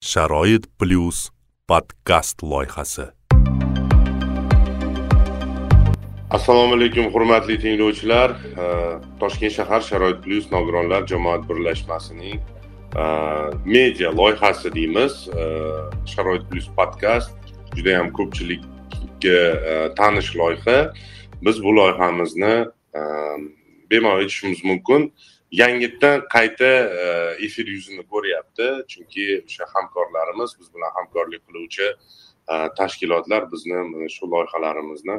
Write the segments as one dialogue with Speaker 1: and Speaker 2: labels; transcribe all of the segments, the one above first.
Speaker 1: sharoit plyus podkast loyihasi. Assalomu alaykum hurmatli tinglovchilar. Toshkent shahar sharoit plyus nogironlar jamoat birlashmasining media loyihasi deymiz. Sharoit plyus podkast judayam ko'pchilikka tanish loyiha. Biz bu loyihamizni bemalol aytishimiz mumkin. Yangitdan qayta e, efir yuzini ko'ryapti. Chunki o'sha hamkorlarimiz biz bilan hamkorlik qiluvchi e, tashkilotlar bizni mana shu loyihalarimizni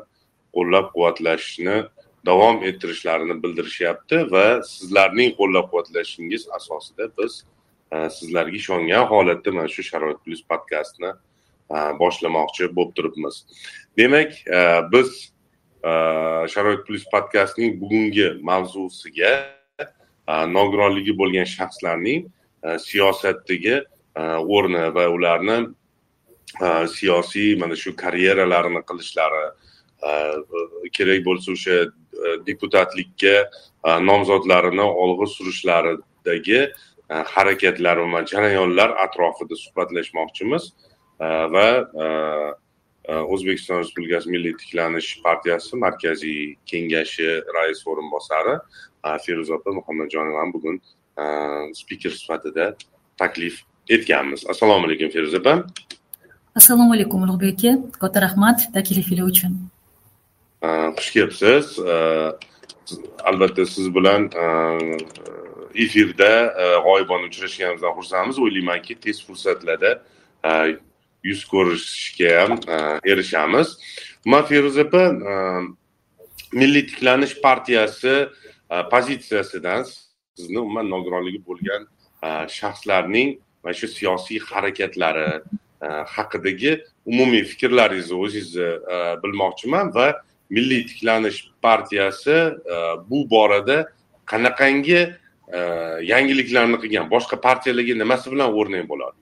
Speaker 1: qo'llab quvvatlashni davom ettirishlarini bildirishyapti va sizlarning qo'llab quvvatlashingiz asosida biz e, sizlarga ishongan holatda mana shu sharoit plyus podkastni boshlamoqchi bo'lib turibmiz. Demak biz sharoit plyus podkastning bugungi mavzusiga nogironligi bo'lgan shaxslarning siyosatdagi o'rni va ularni siyosiy mana shu karyeralarini qilishlari kerak bo'lsa o'sha deputatlikka nomzodlarini olg'a surishlaridagi harakatlar va jarayonlar atrofida suhbatlashmoqchimiz. Va o'zbekiston respublikasi milliy tiklanish partiyasi markaziy kengashi raisi o'rinbosari feruza opa muhammadjonovani bugun spiker sifatida taklif etganmiz. Assalomu alaykum feruza opa.
Speaker 2: Assalomu alaykum ulug'bek aka. Katta rahmat taklifingiz uchun.
Speaker 1: Xush kelibsiz. Albatta siz bilan efirda g'oyibona uchrashganimizdan xursandmiz. O'ylaymanki tez fursatlarda yuz ko'rishishga ham erishamiz. Man feruza opa milliy tiklanish partiyasi Э, pozitsiyasidan sizni umuman nogironligi bo'lgan э, shaxslarning mana shu siyosiy harakatlari э, haqidagi umumiy fikrlaringizni o'zingizni bilmoqchiman va milliy tiklanish partiyasi bu borada qanaqangi yangiliklarni qilgan boshqa partiyalarga nimasi bilan o'rnak bo'ladi?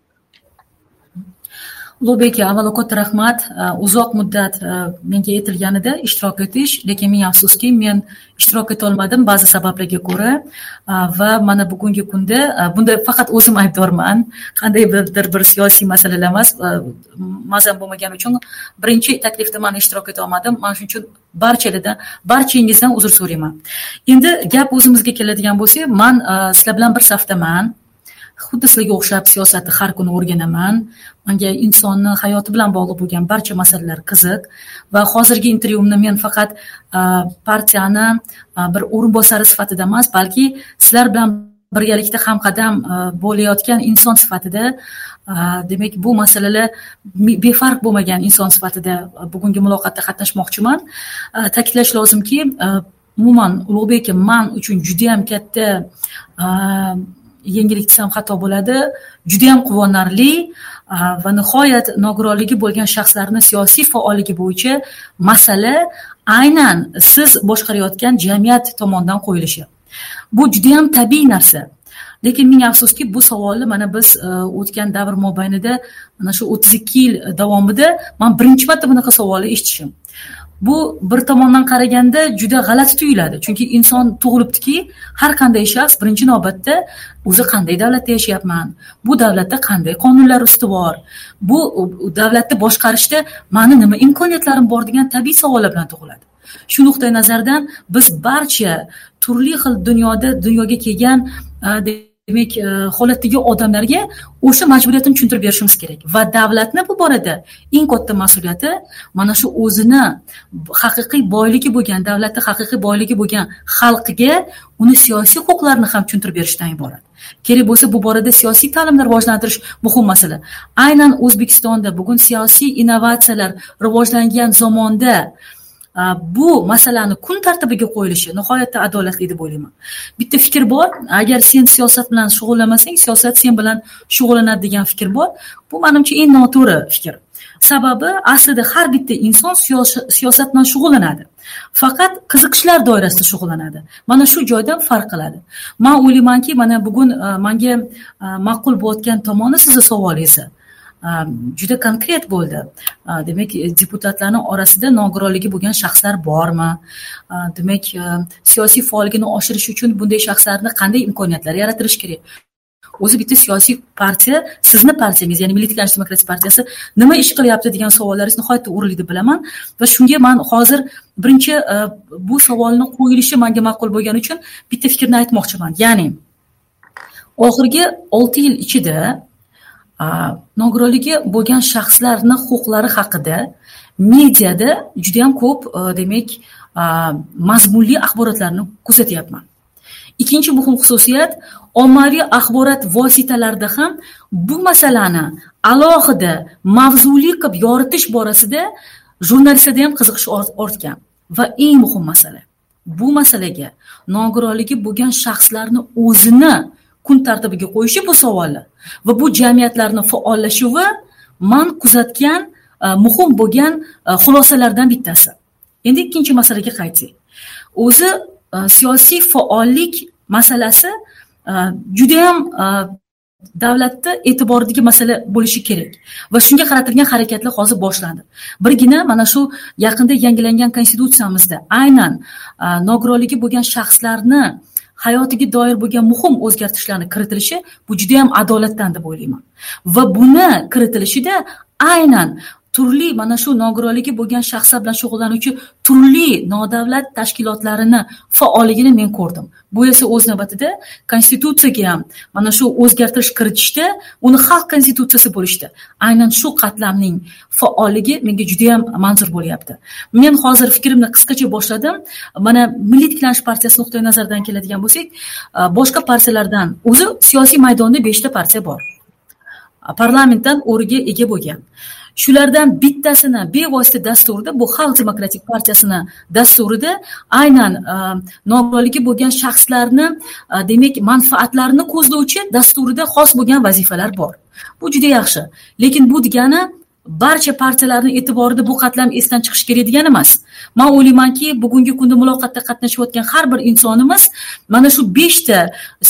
Speaker 2: Ulug'bek aka avvalo katta rahmat e, uzoq muddat e, menga aytilganida ishtirok etish lekin ming afsuski men ishtirok etolmadim ba'zi sabablarga ko'ra. E, va mana bugungi kunda bunda faqat o'zim aybdorman. Qandaydir bir siyosiy masalalar emas mazam bo'lmagani uchun birinchi taklifda man ishtirok etolmadim mana shuning uchun barchalardan barchangizdan uzr so'rayman. Endi gap o'zimizga keladigan bo'lsak man sizlar bilan bir safdaman. Xuddi sizlarga o'xshab siyosatni har kuni o'rganaman. Manga insonni hayoti bilan bog'liq bo'lgan barcha masalalar qiziq. Va hozirgi intervyumni men faqat e, partiyani e, bir o'rinbosari sifatida emas balki sizlar bilan birgalikda hamqadam e, bo'layotgan inson sifatida demak bu masalalar befarq bo'lmagan inson sifatida bugungi muloqotda qatnashmoqchiman. Ta'kidlash lozimki umuman ulug'bek man uchun judayam katta yengillik desam xato bo'ladi. Judayam quvonarli va nihoyat nogironligi bo'lgan shaxslarni siyosiy faolligi bo'yicha masala aynan siz boshqarayotgan jamiyat tomonidan qo'yilishi. Bu judayam tabiiy narsa. Lekin ming afsuski bu savolni mana biz e, o'tgan davr mobaynida mana shu o'ttiz ikki yil davomida man birinchi marta bunaqa savolni eshitishim. Bu bir tomondan qaraganda juda g'alati tuyuladi. Chunki inson tug'ilibdiki har qanday shaxs birinchi navbatda o'zi qanday davlatda yashayapman bu davlatda qanday qonunlar ustuvor bu davlatni boshqarishda mani nima imkoniyatlarim bor degan tabiiy savollar bilan tug'iladi. Shu nuqtai nazardan biz barcha turli xil dunyoda dunyoga kelgan demak e, holatdagi odamlarga o'sha majburiyatni tushuntirib berishimiz kerak. Va davlatni bu borada eng katta mas'uliyati mana shu o'zini haqiqiy boyligi bo'lgan davlatni haqiqiy boyligi bo'lgan xalqiga uni siyosiy huquqlarini ham tushuntirib berishdan iborat. Kerak bo'lsa bu borada siyosiy ta'limni rivojlantirish muhim masala. Aynan o'zbekistonda bugun siyosiy innovatsiyalar rivojlangan zamonda bu masalani kun tartibiga qo'yilishi nihoyatda adolatli deb o'ylayman. Bitta fikr bor agar sen siyosat bilan shug'ullanmasang siyosat sen bilan shug'ullanadi degan fikr bor. Bu manimcha eng noto'g'ri fikr. Sababi aslida har bitta inson siyosat bilan shug'ullanadi. Faqat qiziqishlar doirasida shug'ullanadi. Mana shu joydan farq qiladi. Man o'ylaymanki mana bugun e, manga e, ma'qul bo'layotgan tomoni sizni savolingizni Э, juda konkret bo'ldi. Э, demak e, deputatlarni orasida nogironligi bo'lgan shaxslar bormi? Э, demak e, siyosiy faolligini oshirish uchun bunday shaxslarni qanday imkoniyatlar yaratilishi kerak? O'zi bitta siyosiy partiya sizni partiyangiz ya'ni milliy tiklanish demokratik partiyasi nima ish qilyapti degan savollaringiz nihoyatda o'rinli deb bilaman. Va shunga man hozir birinchi e, bu savolni qo'yilishi manga ma'qul bo'lgani uchun bitta fikrni aytmoqchiman. Ya'ni oxirgi olti yil ichida nogironligi bo'lgan shaxslarni huquqlari haqida mediada judayam ko'p e, demak e, mazmunli axborotlarni kuzatyapman ikkinchi muhim xususiyat ommaviy axborot vositalarida ham bu masalani alohida mavzuli qilib yoritish borasida jurnalistlarda ham qiziqish ortgan. Va eng muhim masala bu masalaga nogironligi bo'lgan shaxslarni o'zini kun tartibiga qo'yishi bu savolni va bu jamiyatlarni faollashuvi man kuzatgan e, muhim bo'lgan e, xulosalardan bittasi. Endi ikkinchi masalaga qaytsak. O'zi e, siyosiy faollik masalasi judayam davlatni e'tiboridagi masala bo'lishi kerak. Va shunga qaratilgan harakatlar hozir boshlandi. Birgina mana shu yaqinda yangilangan konstitutsiyamizda aynan nogironligi bo'lgan shaxslarni hayotiga doir bo'lgan muhim o'zgartirishlarni kiritilishi bu judayam adolatdan deb o'ylayman. Va buni kiritilishida aynan turli mana shu nogironligi bo'lgan shaxslar bilan shug'ullanuvchi turli nodavlat tashkilotlarini faolligini men ko'rdim. Bu esa o'z navbatida konstitutsiyaga ham mana shu o'zgartirish kiritishda uni xalq konstitutsiyasi bo'lishdi. Aynan shu qatlamning faolligi menga judayam manzur bo'lyapti. Men hozir fikrimni qisqacha boshladim. Mana milliy tiklanish partiyasi nuqtai nazaridan keladigan bo'lsak e, boshqa partiyalardan o'zi siyosiy maydonda beshta partiya bor. E, parlamentdan o'rniga ega bo'lgan. Shulardan bittasini bevosita dasturida bu xalq demokratik partiyasini dasturida aynan e, nogironligi bo'lgan shaxslarni e, demak manfaatlarini ko'zlovchi dasturida xos bo'lgan vazifalar bor. Bu juda yaxshi. Lekin bu degani barcha partiyalarni e'tiborida bu qatlam esdan chiqishi kerak degani emas. Man o'ylaymanki bugungi kunda muloqotda qatnashayotgan har bir insonimiz mana shu beshta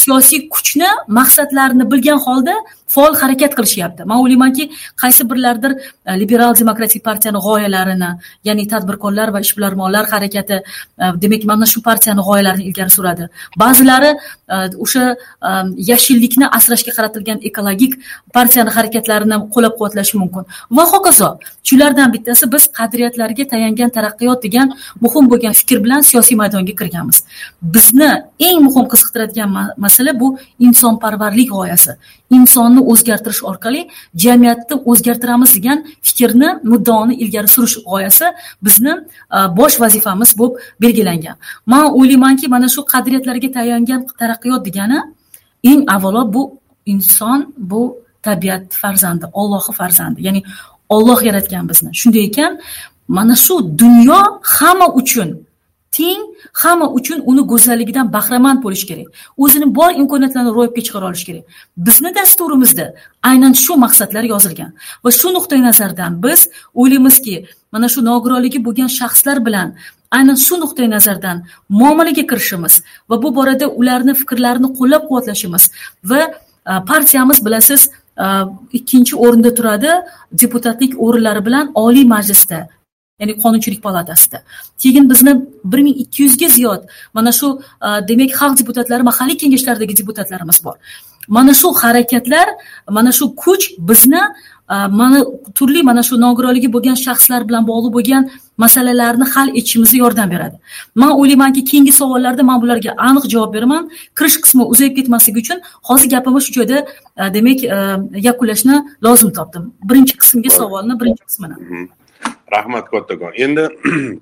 Speaker 2: siyosiy kuchni maqsadlarini bilgan holda faol harakat qilishyapti. Man o'ylaymanki qaysi birlardir e, liberal demokratik partiyani g'oyalarini ya'ni tadbirkorlar va ishbilarmonlar harakati e, demak mana shu partiyani g'oyalarini ilgari suradi. Ba'zilari e, o'sha yashillikni asrashga qaratilgan ekologik partiyani harakatlarini qo'llab quvvatlashi mumkin. Va hokazo shulardan bittasi biz qadriyatlarga tayangan taraqqiyot degan muhim bo'lgan fikr bilan siyosiy maydonga kirganmiz. Bizni eng muhim qiziqtiradigan masala bu insonparvarlik g'oyasi. Insonni o'zgartirish orqali jamiyatni o'zgartiramiz degan fikrni muddaoni ilgari surish g'oyasi bizni bosh vazifamiz bo'lib belgilangan. Man o'ylaymanki mana shu qadriyatlarga tayangan taraqqiyot degani eng avvalo bu inson bu tabiat farzandi ollohni farzandi ya'ni olloh yaratgan bizni. Shunday ekan mana shu dunyo hamma uchun teng hamma uchun uni go'zalligidan bahramand bo'lish kerak. O'zini bor imkoniyatlarini ro'yobga chiqara olish kerak. Bizni dasturimizda aynan shu maqsadlar yozilgan va shu nuqtai nazardan biz o'ylaymizki mana shu nogironligi bo'lgan shaxslar bilan aynan shu nuqtai nazardan muomalaga kirishimiz va bu borada ularni fikrlarini qo'llab quvvatlashimiz va e, partiyamiz bilasiz e, ikkinchi o'rinda turadi deputatlik o'rinlari bilan oliy majlisda ya'ni qonunchilik palatasida. Keyin bizni bir ming ikki yuzga ziyod mana shu demak xalq deputatlari mahalliy kengashlardagi deputatlarimiz bor. Mana shu harakatlar mana shu kuch bizni mana turli mana shu nogironligi bo'lgan shaxslar bilan bog'liq bo'lgan masalalarni hal etishimizga yordam beradi. Man o'ylaymanki keyingi savollarda man bularga aniq javob beraman. Kirish qismi uzayib ketmasligi uchun hozir gapimni shu joyda demak yakunlashni lozim topdim. Birinchi qismga savolni birinchi qismini.
Speaker 1: Rahmat kattakon endi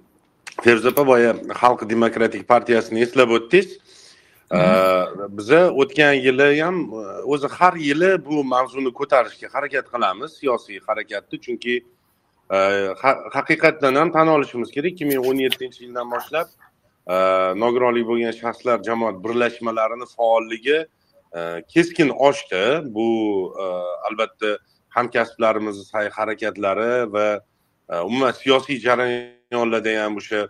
Speaker 1: feruza opa boya xalq demokratik partiyasini eslab o'tdingiz. Biza o'tgan yili ham o'zi har yili bu mavzuni ko'tarishga harakat qilamiz siyosiy harakatni chunki haqiqatdan ham tan olishimiz kerak. ikki ming o'n yettinchi yildan boshlab nogironligi bo'lgan shaxslar jamoat birlashmalarini faolligi keskin oshdi. Bu albatta hamkasblarimizni sa'y harakatlari va umuman siyosiy jarayonlarda ham o'sha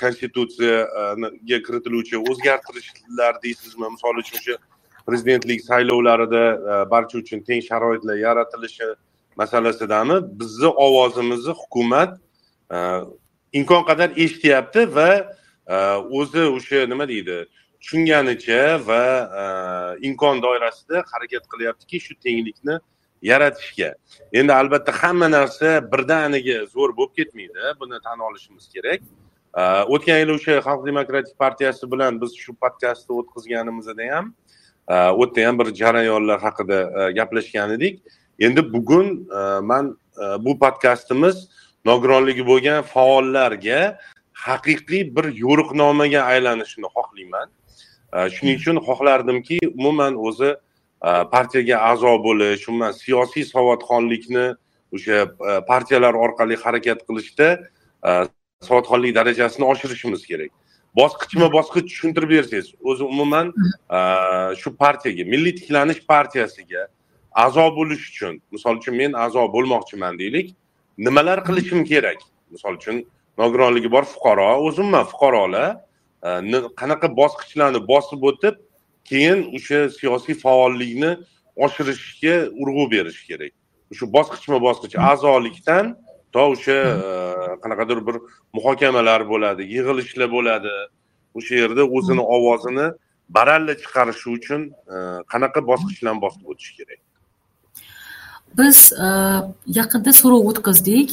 Speaker 1: konstitutsiyaga kiritiluvchi o'zgartirishlar deysizmi misol uchun o'sha prezidentlik saylovlarida barcha uchun teng sharoitlar yaratilishi masalasidami bizni ovozimizni hukumat imkon qadar eshityapti va o'zi o'sha nima deydi tushunganicha va imkon doirasida harakat qilyaptiki shu tenglikni yaratishga. Endi albatta hamma narsa birdaniga zo'r bo'lib ketmaydi. Buni tan olishimiz kerak. O'tgan yili o'sha xalq demokratik partiyasi bilan biz shu podkastni o'tkazganimizda ham u yerda ham bir jarayonlar haqida gaplashgan edik. Endi bugun man bu podkastimiz nogironligi bo'lgan faollarga haqiqiy bir yo'riqnomaga aylanishini xohlayman. Shuning uchun xohlardimki umuman o'zi partiyaga a'zo bo'lish umuman siyosiy savodxonlikni o'sha partiyalar orqali harakat qilishda savodxonlik darajasini oshirishimiz kerak. Bosqichma bosqich tushuntirib bersangiz o'zi umuman shu partiyaga milliy tiklanish partiyasiga a'zo bo'lish uchun misol uchun men a'zo bo'lmoqchiman deylik nimalar qilishim kerak? Misol uchun nogironligi bor fuqaro o'zimman fuqarolar qanaqa bosqichlarni bosib o'tib keyin o'sha siyosiy faollikni oshirishga urg'u berish kerak. Shu bosqichma bosqich a'zolikdan to o'sha e, qanaqadir bir muhokamalar bo'ladi yig'ilishlar bo'ladi. O'sha yerda o'zini ovozini baralla chiqarishi uchun e, qanaqa bosqichdan bosib o'tish kerak?
Speaker 2: Biz e, yaqinda so'rov o'tkazdik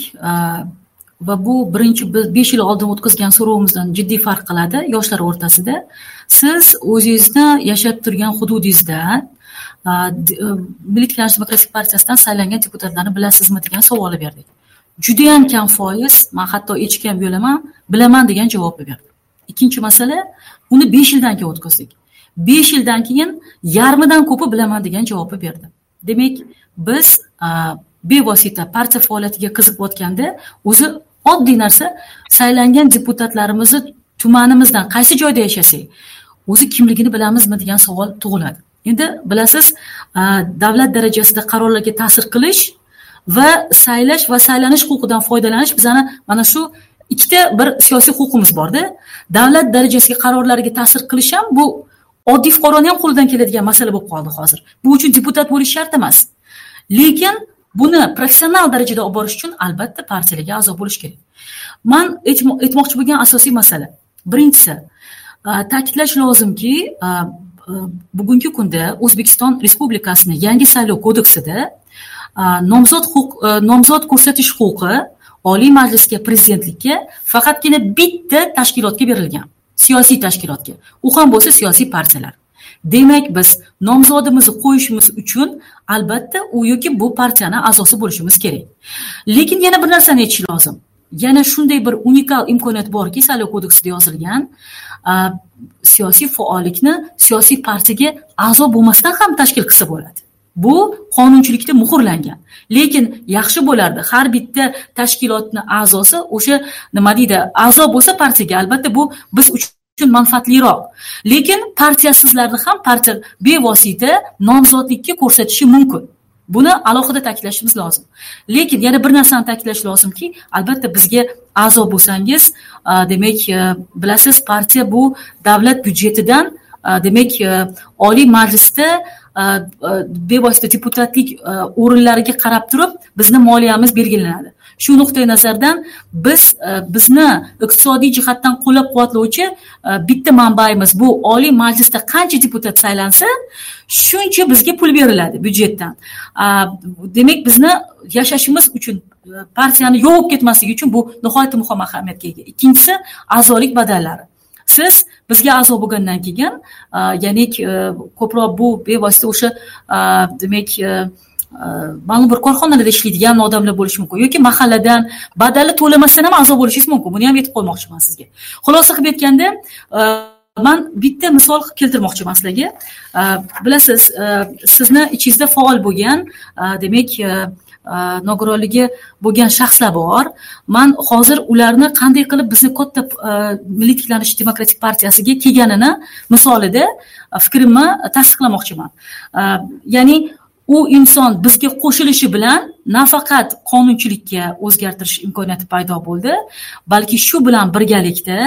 Speaker 2: va bu birinchi besh yil oldin o'tkazgan so'rovimizdan jiddiy farq qiladi yoshlar o'rtasida. Siz o'zingizni yashab turgan hududingizda e, milliy demokratik partiyasidan saylangan deputatlarni bilasizmi degan savolni berdik. Judayam kam foiz man hatto echki ham yo'laman bilaman degan javobni berdi. Ikkinchi masala uni besh yildan keyin o'tkazdik. Besh yildan keyin yarmidan ko'pi bilaman degan javobni berdi. Demak biz bevosita partiya faoliyatiga qiziqayotganda o'zi oddiy narsa saylangan deputatlarimizni tumanimizdan qaysi joyda yashasak o'zi kimligini bilamizmi degan savol tug'iladi. Endi bilasiz davlat darajasida qarorlarga ta'sir qilish va saylash va saylanish huquqidan foydalanish bizani mana shu ikkita bir siyosiy huquqimiz borda. Davlat darajasiga qarorlarga ta'sir qilish ham bu oddiy fuqaroni ham qo'lidan keladigan masala bo'lib qoldi hozir. Bu uchun deputat bo'lish shart emas. Lekin buni professional darajada olib borish uchun albatta partiyalarga a'zo bo'lish kerak. Man aytmoqchi bo'lgan asosiy masala. Birinchisi ta'kidlash lozimki bugungi kunda o'zbekiston respublikasini yangi saylov kodeksida nomzod huquq nomzod ko'rsatish huquqi oliy majlisga prezidentlikka faqatgina bitta tashkilotga berilgan siyosiy tashkilotga. U ham bo'lsa siyosiy partiyalar. Demak biz nomzodimizni qo'yishimiz uchun albatta u yoki bu partiyani a'zosi bo'lishimiz kerak. Lekin yana bir narsani aytish lozim. Yana shunday bir unikal imkoniyat borki saylov kodeksida yozilgan siyosiy faollikni siyosiy partiyaga a'zo bo'lmasdan ham tashkil qilsa bo'ladi. Bu qonunchilikda muhrlangan. Lekin yaxshi bo'lardi. Har bitta tashkilotni a'zosi o'sha nima deydi a'zo bo'lsa partiyaga albatta bu biz uchun manfaatliroq. Lekin partiyasizlarni ham partiya bevosita nomzodlikka ko'rsatishi mumkin. Buni alohida ta'kidlashimiz lozim. Lekin yana bir narsani ta'kidlash lozimki albatta bizga a'zo bo'lsangiz demak e, bilasiz partiya bu davlat byudjetidan demak e, oliy majlisda e, bevosita deputatlik o'rinlariga qarab turib bizni moliyamiz belgilanadi. Shu nuqtai nazardan biz e, bizni iqtisodiy jihatdan qo'llab quvvatlovchi e, bitta manbayimiz bu oliy majlisda qancha deputat saylansa shuncha bizga pul beriladi byudjetdan. Demak bizni yashashimiz uchun e, partiyani yo'q bo'lib ketmasligi uchun bu nihoyatda muhim ahamiyatga ega. Ikkinchisi a'zolik badallari. Siz bizga a'zo bo'lgandan keyin ya'ni ko'proq bu bevosita o'sha demak ma'lum bir korxonalarda ishlaydigan odamlar bo'lishi mumkin yoki mahalladan badali to'lamasdan ham a'zo bo'lishingiz mumkin buni ham aytib qo'ymoqchiman sizga xulosa qilib aytganda man bitta misol keltirmoqchiman sizlarga bilasiz sizni ichingizda faol bo'lgan demak nogironligi bo'lgan shaxslar bor man hozir ularni qanday qilib bizni katta milliy tiklanish demokratik partiyasiga kelganini misolida fikrimni tasdiqlamoqchiman ya'ni u inson bizga qo'shilishi bilan nafaqat qonunchilikka o'zgartirish imkoniyati paydo bo'ldi balki shu bilan birgalikda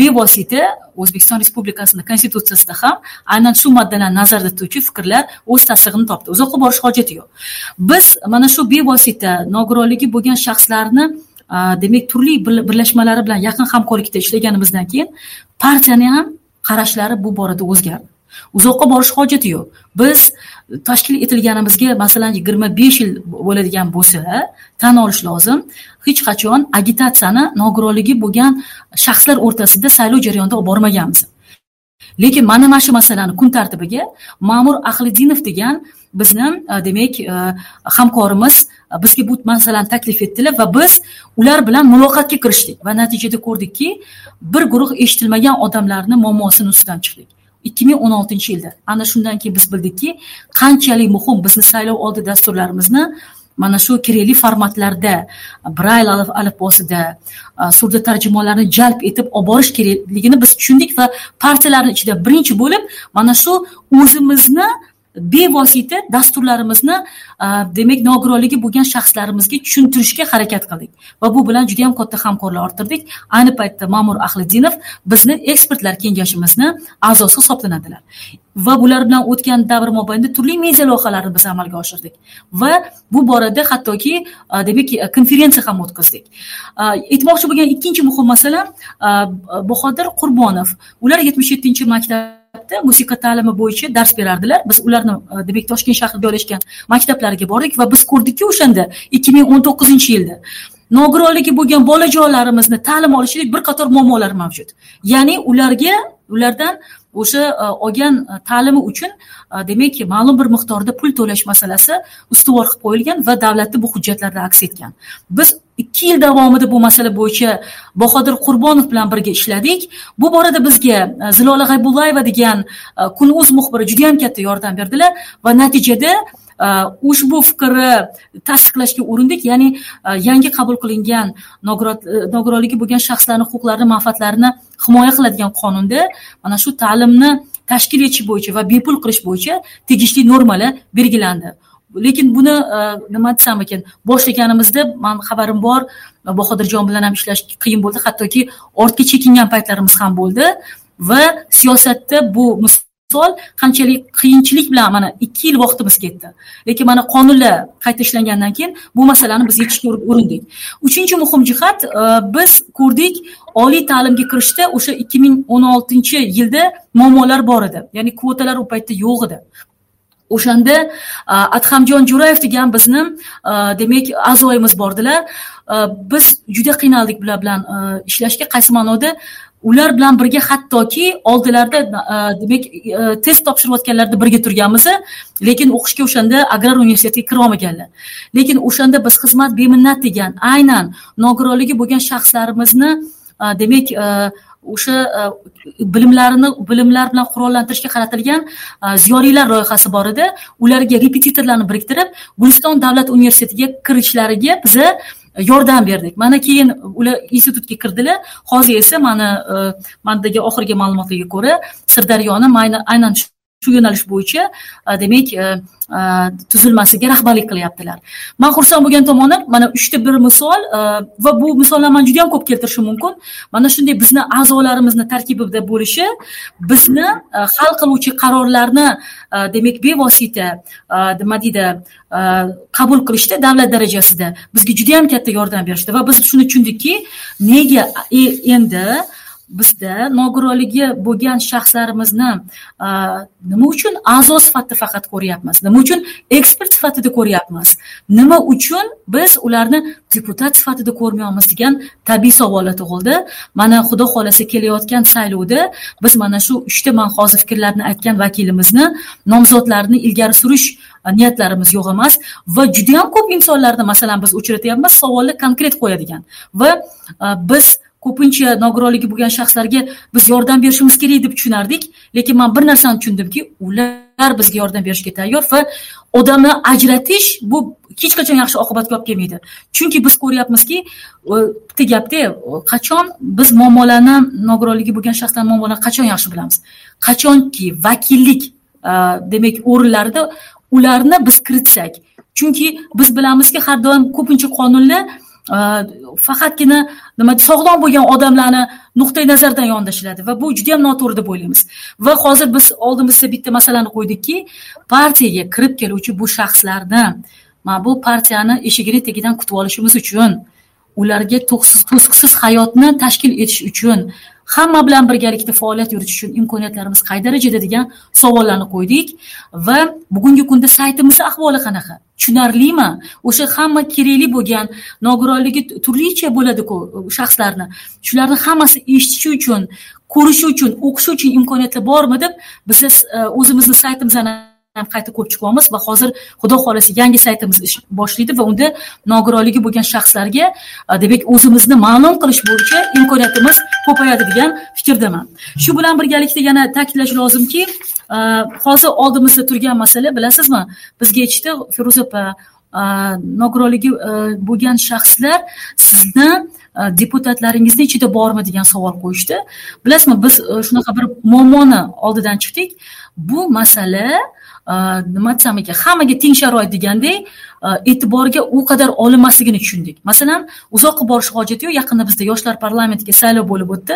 Speaker 2: bevosita o'zbekiston respublikasini konstitutsiyasida ham aynan shu moddalarni nazarda tutuvchi fikrlar o'z tasdig'ini topdi. Uzoqqa borish hojati yo'q. Biz mana shu bevosita nogironligi bo'lgan shaxslarni demak turli birlashmalari bilan yaqin hamkorlikda ishlaganimizdan keyin partiyani ham qarashlari bu borada o'zgardi. Uzoqqa borish hojati yo'q. Biz tashkil etilganimizga masalan yigirma besh yil bo'ladigan bo'lsa tan olish lozim. Hech qachon agitatsiyani nogironligi bo'lgan shaxslar o'rtasida saylov jarayonida olib bormaganmiz. Lekin mana mana shu masalani kun tartibiga ma'mur ahliddinov degan bizni e, demak e, hamkorimiz e, bizga bu masalani taklif etdilar va biz ular bilan muloqotga kirishdik. Va natijada ko'rdikki bir guruh eshitilmagan odamlarni muammosini ustidan chiqdik. Ikki ming o'n oltinchi yilda. Ana shundan keyin biz bildikki qanchalik muhim bizni saylov oldi dasturlarimizni mana shu kerakli formatlarda brayl alifbosida surda tarjimonlarni jalb etib olib borish kerakligini biz tushundik va partiyalarni ichida birinchi bo'lib mana shu o'zimizni bevosita dasturlarimizni demak nogironligi bo'lgan shaxslarimizga tushuntirishga harakat qildik. Va bu bilan juda yam katta hamkorlar orttirdik. Ayni paytda ma'mur ahliddinov bizni ekspertlar kengashimizni a'zosi hisoblanadilar. Va bular bilan o'tgan davr mobaynida turli media loyihalarni biz amalga oshirdik. Va bu borada hattoki demak konferensiya ham o'tkazdik. Aytmoqchi bo'lgan ikkinchi muhim masala bahodir qurbonov. Ular yetmish yettinchi maktab maktabda musiqa ta'limi bo'yicha dars berardilar. Biz ularni e, demak toshkent shahrida joylashgan maktablariga bordik va biz ko'rdikki o'shanda ikki ming o'n to'qqizinchi yilda nogironligi bo'lgan bolajonlarimizni ta'lim olishida bir qator muammolar mavjud. Ya'ni ularga ulardan o'sha e, olgan e, ta'limi uchun demak ma'lum bir miqdorda pul to'lash masalasi ustuvor qilib qo'yilgan va davlatni bu hujjatlarda aks etgan. Biz ikki yil davomida bu masala bo'yicha bahodir qurbonov bilan birga ishladik. Bu borada bizga e, zilola g'aybullayeva degan e, kun uz muxbiri judayam katta yordam berdilar va natijada e, ushbu fikrni tasdiqlashga urindik. Ya'ni yangi qabul qilingan nogironligi bo'lgan shaxslarni huquqlarini manfaatlarini himoya qiladigan qonunda mana shu ta'limni tashkil etish bo'yicha va bepul qilish bo'yicha tegishli normalar belgilandi. Lekin buni e, nima desam ekan boshlaganimizda man xabarim bor bahodirjon bilan ham ishlash qiyin bo'ldi. Hattoki ortga chekingan paytlarimiz ham bo'ldi va siyosatda bu misol qanchalik qiyinchilik bilan mana ikki yil vaqtimiz ketdi. Lekin mana qonunlar qayta ishlangandan keyin bu masalani biz yechishga urindik. Uchinchi muhim jihat e, biz ko'rdik oliy ta'limga kirishda o'sha ikki ming o'n oltinchi yilda muammolar bor edi. Ya'ni kvotalar u paytda yo'q edi. O'shanda adhamjon jo'rayev degan bizni demak a'zoyimiz bordilar. Biz juda qiynaldik bular bilan ishlashga qaysi ma'noda. Ular bilan birga hattoki oldilarida demak test topshirayotganlarida birga turganmiz. Lekin o'qishga o'shanda agrar universitetiga kirolmaganlar lekin o'shanda biz xizmat beminnat degan aynan nogironligi bo'lgan shaxslarimizni Э, demak э, o'sha э, bilimlarini bilimlar bilan qurollantirishga qaratilgan ziyolilar loyihasi bor edi. Ularga repetitorlarni biriktirib guliston davlat universitetiga kirishlariga biza e, yordam berdik. Mana keyin ular institutga kirdilar. Hozir esa mani e, mandagi oxirgi ma'lumotlarga ko'ra sirdaryoni aynan shu shu yo'nalish bo'yicha e, demak e, e, tuzilmasiga rahbarlik qilyaptilar. Man xursand bo'lgan tomoni mana uchta bir misol va bu misollarni juda yam ko'p keltirishim mumkin. Mana shunday bizni a'zolarimizni tarkibida bo'lishi bizni hal qiluvchi qarorlarni demak bevosita nima deydi qabul qilishda davlat darajasida bizga juda yam katta yordam berishdi. Va biz shuni tushundikki nega e, endi bizda nogironligi bo'lgan shaxslarimizni nima uchun a'zo sifatida faqat ko'ryapmiz? Nima uchun ekspert sifatida ko'ryapmiz? Nima uchun biz ularni deputat sifatida ko'rmayapmiz degan tabiiy savollar tug'ildi. Mana xudo xohlasa kelayotgan saylovda biz mana shu uchta man hozir fikrlarni aytgan vakilimizni nomzodlarini ilgari surish niyatlarimiz yo'q emas va judayam ko'p insonlarni masalan biz uchratyapmiz savolni konkret qo'yadigan va biz ko'pincha nogironligi bo'lgan shaxslarga biz yordam berishimiz kerak deb tushunardik. Lekin man bir narsani tushundimki ular bizga yordam berishga tayyor va odamni ajratish bu hech qachon yaxshi oqibatga olib kelmaydi. Chunki biz ko'ryapmizki bitta gapda qachon biz muammolarni nogironligi bo'lgan shaxslarni muammolarini qachon yaxshi bilamiz? Qachonki vakillik demak o'rinlarida ularni biz kiritsak chunki biz bilamizki har doim ko'pincha qonunlar Э, faqatgina nima sog'lom bo'lgan odamlarni nuqtai nazardan yondashiladi va bu juda yam noto'g'ri deb o'ylaymiz. Va hozir biz oldimizga bitta masalani qo'ydikki partiyaga kirib keluvchi bu shaxslarni mana bu partiyani eshigini tagidan kutib olishimiz uchun ularga to'siqsiz hayotni tashkil etish uchun hamma bilan birgalikda faoliyat yuritish uchun imkoniyatlarimiz qay darajada degan savollarni qo'ydik. Va bugungi kunda saytimizni ahvoli qanaqa? Tushunarlimi? O'sha hamma kerakli bo'lgan nogironligi turlicha bo'ladiku shaxslarni. Shularni hammasi eshitishi uchun ko'rishi uchun o'qishi uchun imkoniyatlar bormi deb biz e, o'zimizni saytimizni qayta ko'rib chiqyapmiz va hozir xudo xohlasa yangi saytimiz ish boshlaydi va unda nogironligi bo'lgan shaxslarga e, demak o'zimizni ma'lum qilish bo'yicha imkoniyatimiz ko'payadi degan fikrdaman. Shu bilan birgalikda yana ta'kidlash lozimki e, hozir oldimizda turgan masala bilasizmi bizga aytishdi feruza opa e, nogironligi bo'lgan shaxslar sizni deputatlaringizni ichida bormi degan savol qo'yishdi. Bilasizmi biz shunaqa bir muammoni oldidan chiqdik. Bu masala nima desam ekan hammaga teng sharoit degandek e'tiborga u qadar olinmasligini tushundik masalan uzoqqa borish hojati yo'q yaqinda bizda yoshlar parlamentiga saylov bo'lib o'tdi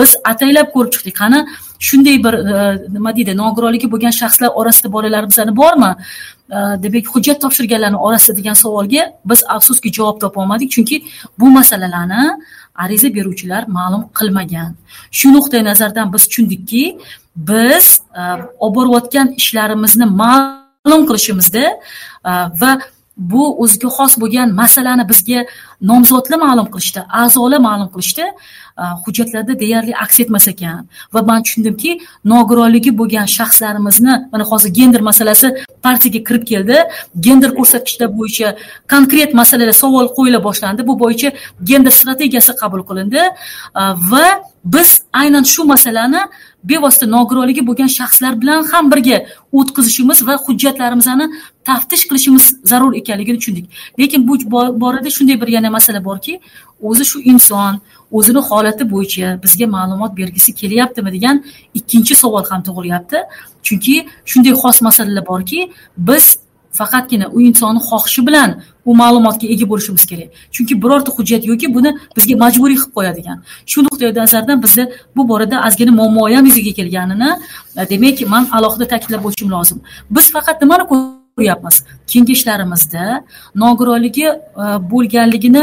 Speaker 2: biz ataylab ko'rib chiqdik qani shunday bir nima deydi nogironligi bo'lgan shaxslar orasida bolalarimizni bormi demak hujjat topshirganlarni orasida degan savolga biz afsuski javob topolmadik chunki bu masalalarni ariza beruvchilar ma'lum qilmagan. Shu nuqtai nazardan biz tushundikki biz e, olib borayotgan ishlarimizni ma'lum qilishimizda e, va bu o'ziga xos bo'lgan masalani bizga nomzodlar ma'lum qilishdi a'zolar ma'lum qilishdi. E, hujjatlarda deyarli aks etmas ekan. Va man tushundimki nogironligi bo'lgan shaxslarimizni mana hozir gender masalasi partiyaga kirib keldi. Gender ko'rsatkichlar bo'yicha konkret masalalar savol qo'yila boshlandi. Bu bo'yicha gender strategiyasi qabul qilindi. E, va biz aynan shu masalani bevosita nogironligi bo'lgan shaxslar bilan ham birga o'tkazishimiz va hujjatlarimizni taftish qilishimiz zarur ekanligini tushundik. Lekin bu borada shunday bir yana masala borki o'zi shu inson o'zini holati bo'yicha bizga ma'lumot bergisi kelyaptimi degan ikkinchi savol ham tug'ilyapti. Chunki shunday xos masalalar borki biz faqatgina u insonni xohishi bilan u ma'lumotga ega bo'lishimiz kerak. Chunki birorta hujjat yo'qki buni bizga majburiy qilib qo'yadigan. Shu nuqtai nazardan bizda bu borada ozgina muammo ham yuzaga kelganini e, demak man alohida ta'kidlab o'tishim lozim. Biz faqat nimani ko'ryapmiz? Kengashlarimizda nogironligi e, bo'lganligini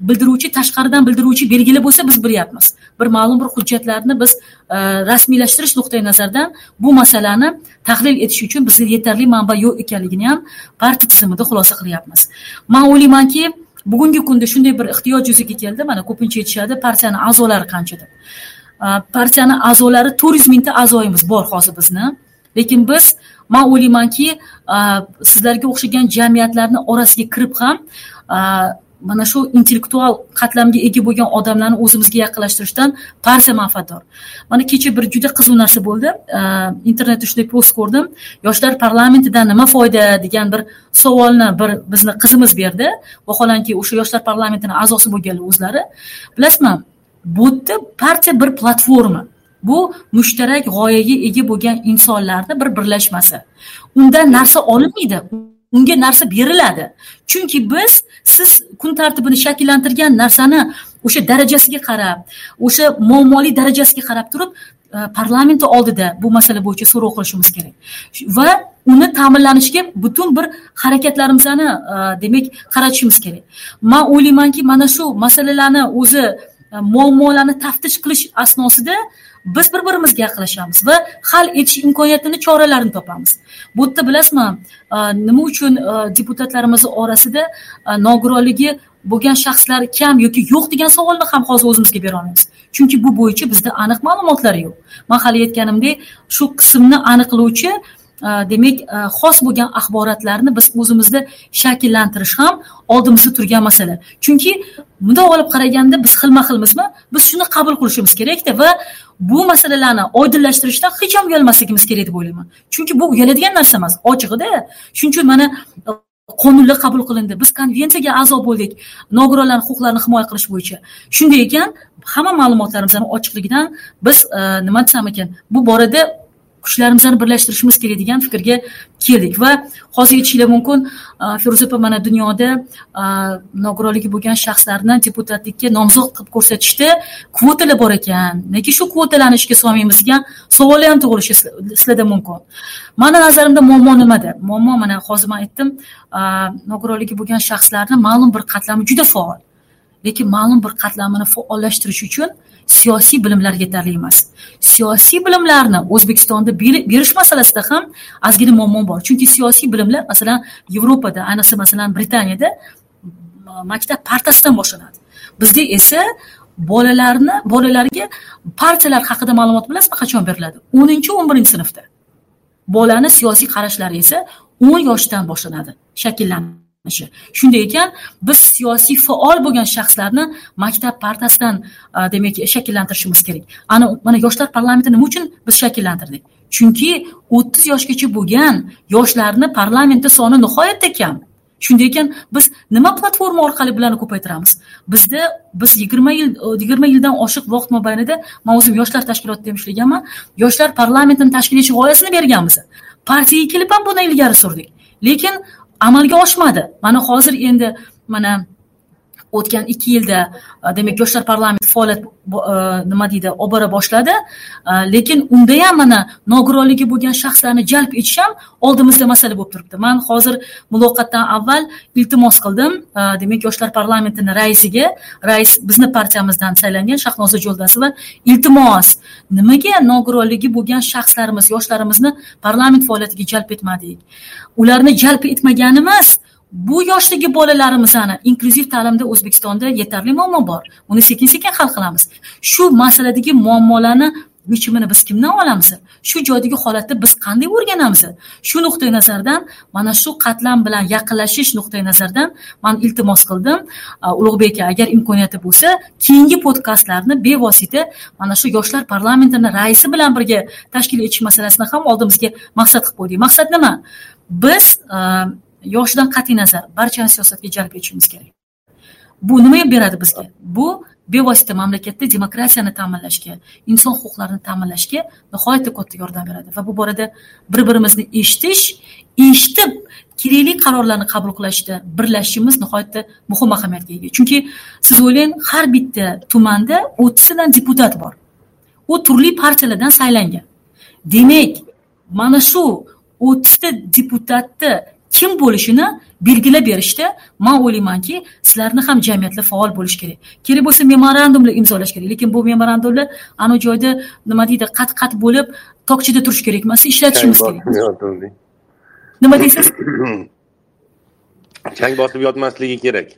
Speaker 2: bildiruvchi tashqaridan bildiruvchi belgilar bo'lsa biz bilyapmiz. Bir ma'lum bir hujjatlarni biz e, rasmiylashtirish nuqtai nazaridan bu masalani tahlil etish uchun bizga yetarli manba yo'q ekanligini ham partiya tizimida xulosa qilyapmiz. Man o'ylaymanki bugungi kunda shunday bir ehtiyoj yuzaga keldi. Mana ko'pincha aytishadi partiyani a'zolari qancha deb. E, partiyani a'zolari to'rt yuz mingta a'zoyimiz bor hozir bizni. Lekin biz man o'ylaymanki e, sizlarga o'xshagan jamiyatlarni orasiga kirib ham e, mana shu intellektual qatlamga ega bo'lgan odamlarni o'zimizga yaqinlashtirishdan partiya manfaatdor. Mana kecha bir juda qiziq narsa bo'ldi. Internetda shunday post ko'rdim. Yoshlar parlamentidan nima foyda degan bir savolni bir bizni qizimiz berdi. Vaholanki o'sha yoshlar parlamentini a'zosi bo'lganlar o'zlari. Bilasizmi bu yerda partiya bir platforma bu mushtarak g'oyaga ega bo'lgan insonlarni bir birlashmasi. Undan narsa olinmaydi. Unga narsa beriladi. Chunki biz siz kun tartibini shakllantirgan narsani o'sha darajasiga qarab o'sha muammoli darajasiga qarab turib e, parlamenti oldida bu masala bo'yicha so'rov qilishimiz kerak. Va uni ta'minlanishiga butun bir harakatlarimizni e, demak qaratishimiz kerak. Man o'ylaymanki mana shu masalalarni o'zi e, muammolarni taftish qilish asnosida biz bir birimizga yaqinlashamiz va hal etish imkoniyatini choralarini topamiz. Bu yerda bilasizmi nima uchun deputatlarimiz orasida nogironligi bo'lgan shaxslar kam yoki yo'q degan savolni ham hozir o'zimizga bera olmaymiz. Chunki bu bo'yicha bizda aniq ma'lumotlar yo'q. Man hali aytganimdek shu qismni aniqlovchi demak xos bo'lgan axborotlarni biz o'zimizda shakllantirish ham oldimizda turgan masala. Chunki bundoq olib qaraganda biz xilma xilmizmi biz shuni qabul qilishimiz kerakda va bu masalalarni oydinlashtirishdan hech ham uyalmasligimiz kerak deb o'ylayman. Chunki bu uyaladigan narsa emas ochig'ida. Shuning uchun mana uh, qonunlar qabul qilindi. Biz konvensiyaga a'zo bo'ldik. Nogironlarni huquqlarini himoya qilish bo'yicha. Shunday ekan hamma ma'lumotlarimizni ochiqligidan biz uh, nima desam ekan bu borada kuchlarimizni birlashtirishimiz kerak degan fikrga keldik va hozir aytishinglar mumkin feruza opa mana dunyoda nogironligi bo'lgan shaxslarni deputatlikka nomzod qilib ko'rsatishda kvotalar bor ekan. Nega shu kvotalarni ishga solmaymiz degan savollar ham tug'ilishi sizlarda mumkin. Mani nazarimda muammo nimada? Muammo mana hozir man aytdim nogironligi bo'lgan shaxslarni ma'lum bir qatlami juda faol lekin ma'lum bir qatlamini faollashtirish uchun siyosiy bilimlar yetarli emas. Siyosiy bilimlarni o'zbekistonda berish masalasida ham ozgina muammo bor. Chunki siyosiy bilimlar masalan yevropada ayniqsa masalan britaniyada maktab partasidan boshlanadi. Bizda esa bolalarni bolalarga partiyalar haqida ma'lumot bilasizmi qachon beriladi. O'ninchi o'n birinchi sinfda. Bolani siyosiy qarashlari esa o'n yoshdan boshlanadi. Shakllanadi. Shakllanishi shunday ekan biz siyosiy faol bo'lgan shaxslarni maktab partasidan e, demak shakllantirishimiz kerak. Ana mana yoshlar parlamenti nima uchun biz shakllantirdik? Chunki o'ttiz yoshgacha bo'lgan yoshlarni parlamentda soni nihoyatda kam. Shunday ekan biz nima platforma orqali bularni ko'paytiramiz? Bizda biz yigirma yil e, yigirma yildan oshiq vaqt mobaynida man o'zim yoshlar tashkilotida ham ishlaganman yoshlar parlamentini tashkil etish g'oyasini berganmiz. Partiyaga kelib ham buni ilgari surdik. Lekin amalga oshmadi. Mana hozir endi mana o'tgan ikki yilda e, demak yoshlar parlamenti faoliyat e, nima deydi olib bora boshladi e, lekin unda ham mana nogironligi bo'lgan shaxslarni jalb etish ham oldimizda masala bo'lib turibdi. Man hozir muloqotdan avval iltimos qildim demak yoshlar parlamentini raisiga rais bizni partiyamizdan saylangan shahnoza jo'ldasova iltimos nimaga nogironligi bo'lgan shaxslarimiz yoshlarimizni parlament faoliyatiga jalb etmadik? Ularni jalb etmaganimiz bu yoshdagi bolalarimizni inklyuziv ta'limda o'zbekistonda yetarli muammo bor. Uni sekin sekin hal qilamiz. Shu masaladagi muammolarni yechimini biz kimdan olamiz? Shu joydagi holatda biz qanday o'rganamiz? Shu nuqtai nazardan mana shu qatlam bilan yaqinlashish nuqtai nazaridan man iltimos qildim. Ulug'bek aka agar imkoniyati bo'lsa keyingi podkastlarni bevosita mana shu yoshlar parlamentini raisi bilan birga tashkil etish masalasini ham oldimizga maqsad qilib qo'ydik. Maqsad nima? Biz yoshidan qat'iy nazar barchani siyosatga jalb etishimiz kerak. Bu nima beradi bizga? Bu bevosita mamlakatda demokratiyani ta'minlashga inson huquqlarini ta'minlashga nihoyatda katta yordam beradi. Va bu borada bir birimizni eshitish eshitib kerakli qarorlarni qabul qilishda birlashishimiz nihoyatda muhim ahamiyatga ega. Chunki siz o'ylang har bitta tumanda o'ttiztadan deputat bor. U turli partiyalardan saylangan. Demak mana shu o'ttizta deputatni kim bo'lishini belgilab berishda man o'ylaymanki sizlarni ham jamiyatda faol bo'lish kerak. Kerak bo'lsa memorandumlar imzolash kerak. Lekin bu memorandumlar anavi joyda nima deydi qat qat bo'lib tokchada turishi kerak emas ishlatishimiz kerak. nima deysiz?
Speaker 1: Chang bosib yotmasligi kerak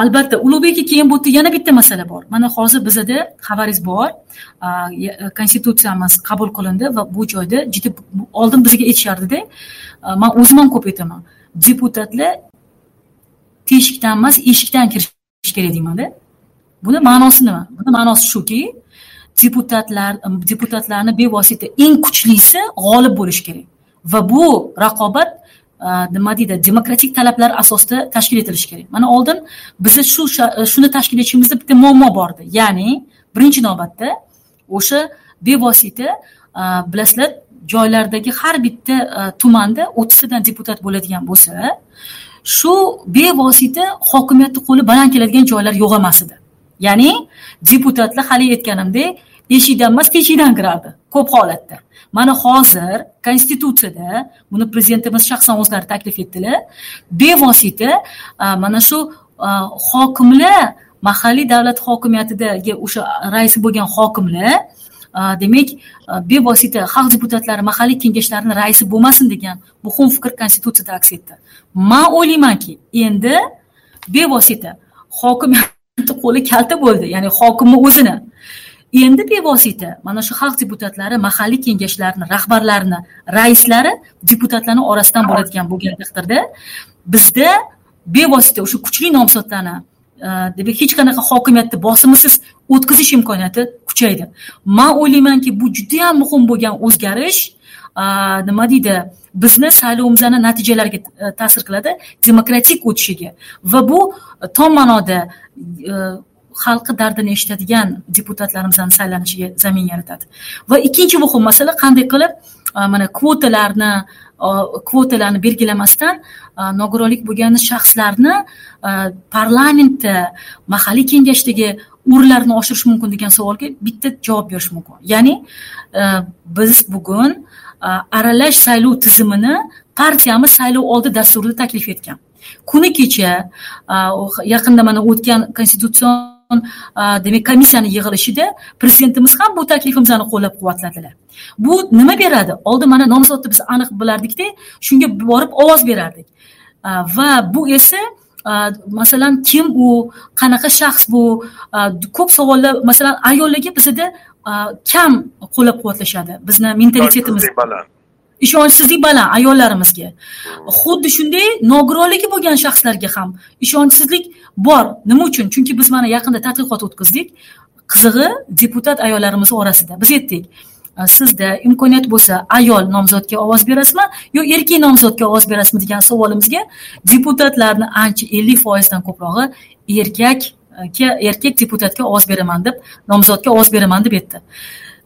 Speaker 2: albatta ulug'bek aka keyin bu yerda yana bitta masala bor. Mana hozir bizada xabaringiz bor. Konstitutsiyamiz qabul qilindi va bu joyda juda oldin bizga aytishardida man o'zim ham ko'p aytaman. Deputatlar teshikdan emas eshikdan kirish kerak deymanda. Buni ma'nosi nima? Buni ma'nosi shuki deputatlar deputatlarni bevosita eng kuchlisi g'olib bo'lishi kerak va bu raqobat Э, nima deydi? Demokratik talablar asosida tashkil etilishi kerak. Mana oldin bizni shu e, shuni tashkil etishimizda bitta muammo bor edi ya'ni birinchi navbatda o'sha bevosita e, bilasizlar joylardagi har bitta e, tumanda o'ttiztadan deputat bo'ladigan bo'lsa shu bevosita hokimiyatni qo'li baland keladigan joylar yo'q emas edi ya'ni deputatlar haligi aytganimdek eshikdan emas teshikdan kirardi. Ko'p holatda. Mana hozir konstitutsiyada buni prezidentimiz shaxsan o'zlari taklif etdilar bevosita e, mana shu e, hokimlar mahalliy davlat hokimiyatidagi o'sha raisi bo'lgan hokimlar e, demak bevosita xalq deputatlari mahalliy kengashlarini raisi bo'lmasin degan muhim fikr konstitutsiyada aks etdi. Man o'ylaymanki endi bevosita hokimiyatni qo'li kalta bo'ldi ya'ni hokimni o'zini endi bevosita mana shu xalq deputatlari mahalliy kengashlarni rahbarlarini raislari deputatlarni orasidan bo'ladigan bo'lgan taqdirda bizda bevosita o'sha kuchli nomzodlarni e, demak hech qanaqa hokimiyatni bosimisiz o'tkazish imkoniyati kuchaydi. Man o'ylaymanki bu judayam muhim bo'lgan o'zgarish e, nima deydi bizni saylovimizni natijalariga e, ta'sir qiladi demokratik o'tishiga. Va bu tom ma'noda xalqi dardini eshitadigan deputatlarimizni saylanishiga zamin yaratadi. Va ikkinchi muhim masala qanday qilib mana kvotalarni kvotalarni belgilamasdan nogironlik bo'lgan shaxslarni parlamentda mahalliy kengashdagi o'rinlarini oshirish mumkin degan savolga bitta javob berish mumkin. Ya'ni biz bugun aralash saylov tizimini partiyamiz saylov oldi dasturida taklif etgan. Kuni kecha yaqinda mana o'tgan konstitutsion demak komissiyani yig'ilishida prezidentimiz ham bu taklifimizni qo'llab quvvatladilar bu nima beradi? Oldin mana nomzodni biz aniq bilardikda shunga borib ovoz berardik. Va bu esa masalan kim u qanaqa shaxs bu ko'p savollar masalan ayollarga bizada kam qo'llab quvvatlashadi bizni mentalitetimiz ishonchsizlik baland ayollarimizga. Xuddi shunday nogironligi bo'lgan shaxslarga ham ishonchsizlik bor. Nima uchun? Chunki biz mana yaqinda tadqiqot o'tkazdik. Qizig'i deputat ayollarimiz orasida. Biz aytdik sizda imkoniyat bo'lsa ayol nomzodga ovoz berasizmi yo erkak nomzodga ovoz berasizmi? degan savolimizga deputatlarni ancha ellik foizdan ko'prog'i erkak e, erkak deputatga ovoz beraman deb nomzodga ovoz beraman deb aytdi.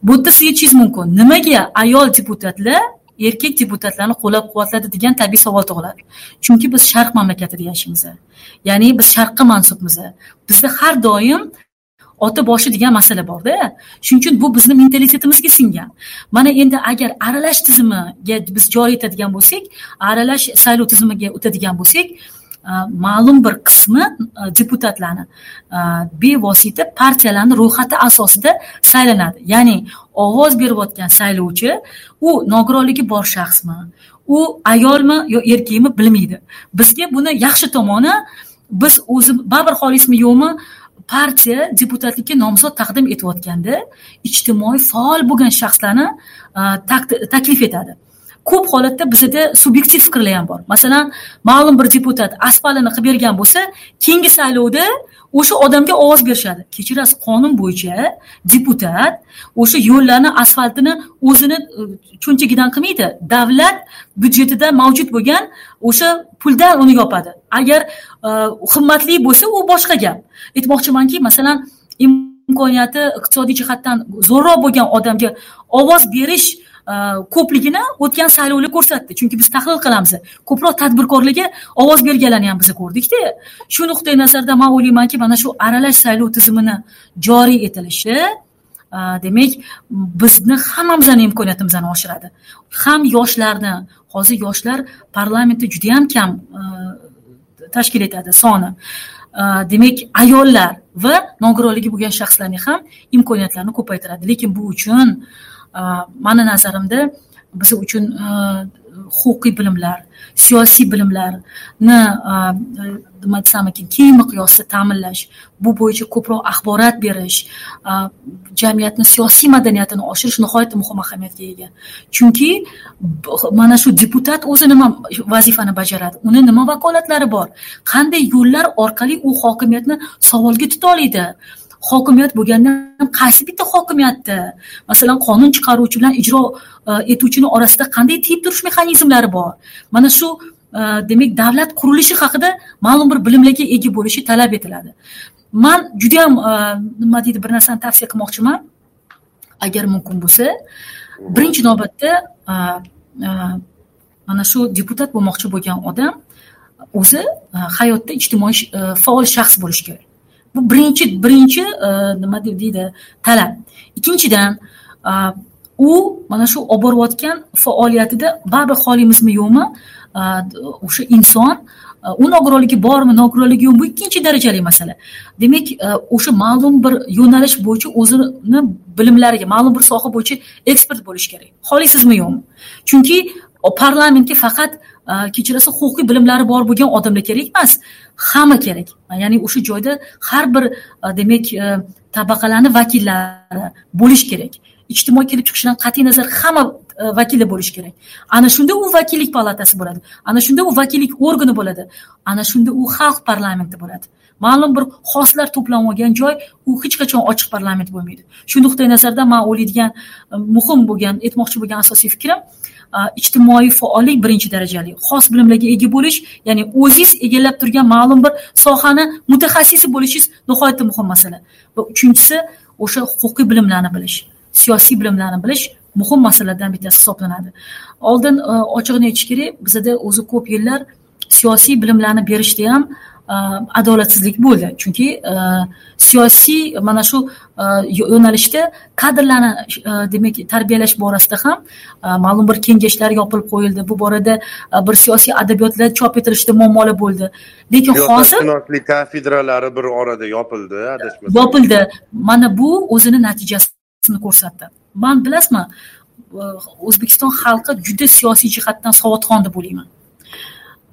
Speaker 2: Bu yerda siz aytishingiz mumkin. Nimaga ayol deputatlar erkak deputatlarni qo'llab quvvatladi degan tabiiy savol tug'iladi. Chunki biz sharq mamlakatida yashaymiz. Ya'ni biz sharqqa mansubmiz. Bizda har doim ota boshi degan masala borda. Shuning uchun bu bizni mentalitetimizga singan. Mana endi agar aralash tizimiga biz joriy etadigan bo'lsak aralash saylov tizimiga o'tadigan bo'lsak Э, ma'lum bir qismi e, deputatlarni e, bevosita partiyalarni ro'yxati asosida saylanadi. Ya'ni ovoz berayotgan saylovchi u nogironligi bor shaxsmi u ayolmi yo erkakmi bilmaydi. Bizga buni yaxshi tomoni biz o'zi baribir xohlaysizmi yo'qmi partiya deputatlikka nomzod taqdim etayotganda ijtimoiy faol bo'lgan shaxslarni e, taklif etadi. Ko'p holatda bizada subyektiv fikrlar ham bor. Masalan ma'lum bir deputat asfalini qilib bergan bo'lsa keyingi saylovda o'sha odamga ovoz berishadi. Kechirasiz qonun bo'yicha deputat o'sha yo'llarni asfaltini o'zini e, cho'nchagidan qilmaydi. Davlat byudjetida mavjud bo'lgan o'sha puldan uni yopadi. Agar e, qimmatli bo'lsa u boshqa gap. Aytmoqchimanki masalan imkoniyati iqtisodiy jihatdan zo'rroq bo'lgan odamga ovoz berish Э, ko'pligini o'tgan saylovlar ko'rsatdi. Chunki biz tahlil qilamiz. Ko'proq tadbirkorlarga ovoz berganlarni ham biz ko'rdikda shu nuqtai nazardan man o'ylaymanki mana shu aralash saylov tizimini joriy etilishi e, demak bizni hammamizni imkoniyatimizni oshiradi. Ham yoshlarni hozir yoshlar parlamentda judayam kam e, tashkil etadi soni. E, demak ayollar va nogironligi bo'lgan shaxslarning ham imkoniyatlarini ko'paytiradi. Lekin bu uchun Э, mani nazarimda biz uchun э, huquqiy bilimlar siyosiy bilimlarni э, nima desam ekan keng miqyosda ta'minlash bu bo'yicha ko'proq axborot berish jamiyatni siyosiy madaniyatini oshirish nihoyatda muhim ahamiyatga ega. Chunki mana shu deputat o'zi nima vazifani bajaradi? Uni nima vakolatlari bor? Qanday yo'llar orqali u hokimiyatni savolga tuta oladi? Hokimiyat bo'lganda ham qaysi bitta hokimiyatda? Masalan qonun chiqaruvchi bilan ijro e, etuvchini orasida qanday tiyib turish mexanizmlari bor? Mana shu e, demak davlat qurilishi haqida ma'lum bir bilimlarga ega bo'lishi talab etiladi. Man judayam e, nima deydi bir narsani tavsiya qilmoqchiman. Agar mumkin bo'lsa birinchi navbatda mana shu deputat bo'lmoqchi bo'lgan odam o'zi hayotda ijtimoiy faol shaxs bo'lishi kerak. Bu birinchi birinchi e, nima deb deydi talab. Ikkinchidan e, u mana shu olib borayotgan faoliyatida baribir xoliymizmi yo'qmi? E, o'sha inson u nogironligi bormi nogironligi yo'qmi? Bu ikkinchi darajali masala. Demak o'sha ma'lum bir yo'nalish bo'yicha o'zini bilimlariga ma'lum bir soha bo'yicha ekspert bo'lishi kerak. Xohlaysizmi yo'qmi? Chunki parlamentga faqat Э, kechirasiz huquqiy bilimlari bor bo'lgan odamlar kerak emas hamma kerak. E, ya'ni o'sha joyda har bir e, demak e, tabaqalarni vakillari bo'lishi kerak. Ijtimoiy kelib chiqishidan qat'iy nazar hamma vakili bo'lishi kerak. Ana shunda u vakillik palatasi bo'ladi. Ana shunda u vakillik organi bo'ladi. Ana shunda u xalq parlamenti bo'ladi. Ma'lum bir xoslar to'planib olgan joy u hech qachon ochiq parlament bo'lmaydi. Shu nuqtai nazardan man o'ylaydigan muhim bo'lgan aytmoqchi bo'lgan asosiy fikrim E, ijtimoiy faollik birinchi darajali xos bilimlarga ega bo'lish ya'ni o'zingiz egallab turgan ma'lum bir sohani mutaxassisi bo'lishingiz nihoyatda muhim masala. Va uchinchisi o'sha huquqiy bilimlarni bilish siyosiy bilimlarni bilish muhim masalalardan bittasi hisoblanadi. Oldin e, ochig'ini aytish kerak bizada o'zi ko'p yillar siyosiy bilimlarni berishda ham adolatsizlik bo'ldi. Chunki siyosiy mana shu yo'nalishda kadrlarni demak tarbiyalash borasida ham ma'lum bir kengashlar yopilib qo'yildi. Bu borada bir siyosiy adabiyotlar chop etilishida muammolar bo'ldi. Lekin hozir
Speaker 1: kafedralari bir orada yopildi adashmasam
Speaker 2: yopildi. Mana bu o'zini natijasini ko'rsatdi. Man bilasizmi o'zbekiston xalqi juda siyosiy jihatdan savodxon deb o'ylayman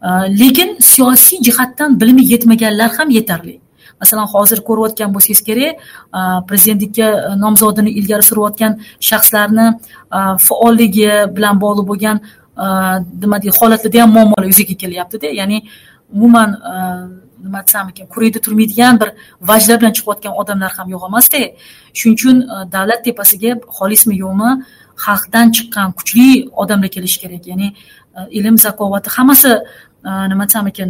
Speaker 2: Э, lekin siyosiy jihatdan bilimi yetmaganlar ham yetarli. Masalan hozir ko'rayotgan bo'lsangiz kerak e, prezidentlikka e, nomzodini ilgari surayotgan shaxslarni e, faolligi bilan bog'liq bo'lgan nima deydi holatlarda ham muammolar yuzaga kelyaptida. Ya'ni umuman nima desam ekan kurayda turmaydigan bir vajlar bilan chiqayotgan odamlar ham yo'q emasda. Shuning uchun davlat tepasiga xolismi yo'qmi xalqdan chiqqan kuchli odamlar kelishi kerak. Ya'ni ilm zakovati hammasi nima desam ekan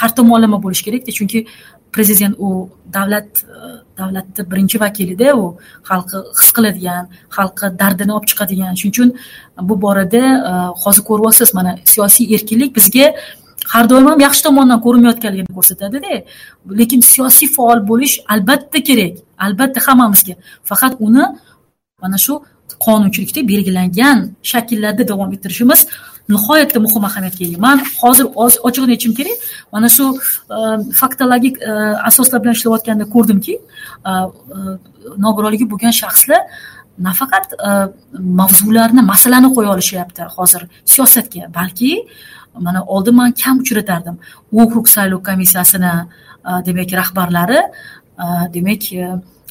Speaker 2: har tomonlama bo'lishi kerakda chunki prezident u davlat э, davlatni birinchi vakilida u xalqi his qiladigan xalqi dardini olib chiqadigan. Shuning uchun bu borada e, hozir ko'ryapsiz mana siyosiy erkinlik bizga har doim ham yaxshi tomondan ko'rinmayotganligini ko'rsatadida. Lekin siyosiy faol bo'lish albatta kerak albatta hammamizga. Faqat uni mana shu qonunchilikda belgilangan shakllarda davom ettirishimiz nihoyatda muhim ahamiyatga ega. Man hozir ochig'ini aytishim kerak? Mana shu e, faktologik e, asoslar bilan ishlayotganda ko'rdimki e, nogironligi bo'lgan shaxslar nafaqat mavzularni masalani qo'ya olishyapti hozir siyosatga balki mana oldin man kam uchratardim. Okrug saylov komissiyasini demak rahbarlari demak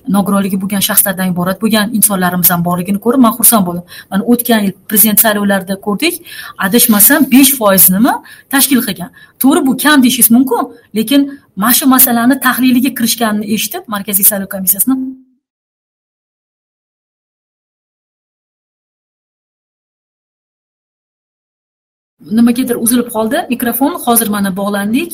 Speaker 2: nogironligi bo'lgan shaxslardan iborat bo'lgan insonlarimiz ham borligini ko'rib man xursand bo'ldim. Mana o'tgan yil prezident saylovlarida ko'rdik adashmasam besh foiznimi tashkil qilgan. To'g'ri bu kam deyishingiz mumkin lekin mana shu masalani tahliliga kirishganini eshitib markaziy saylov komissiyasini nimagadir uzilib qoldi. Mikrofon hozir mana bog'landik.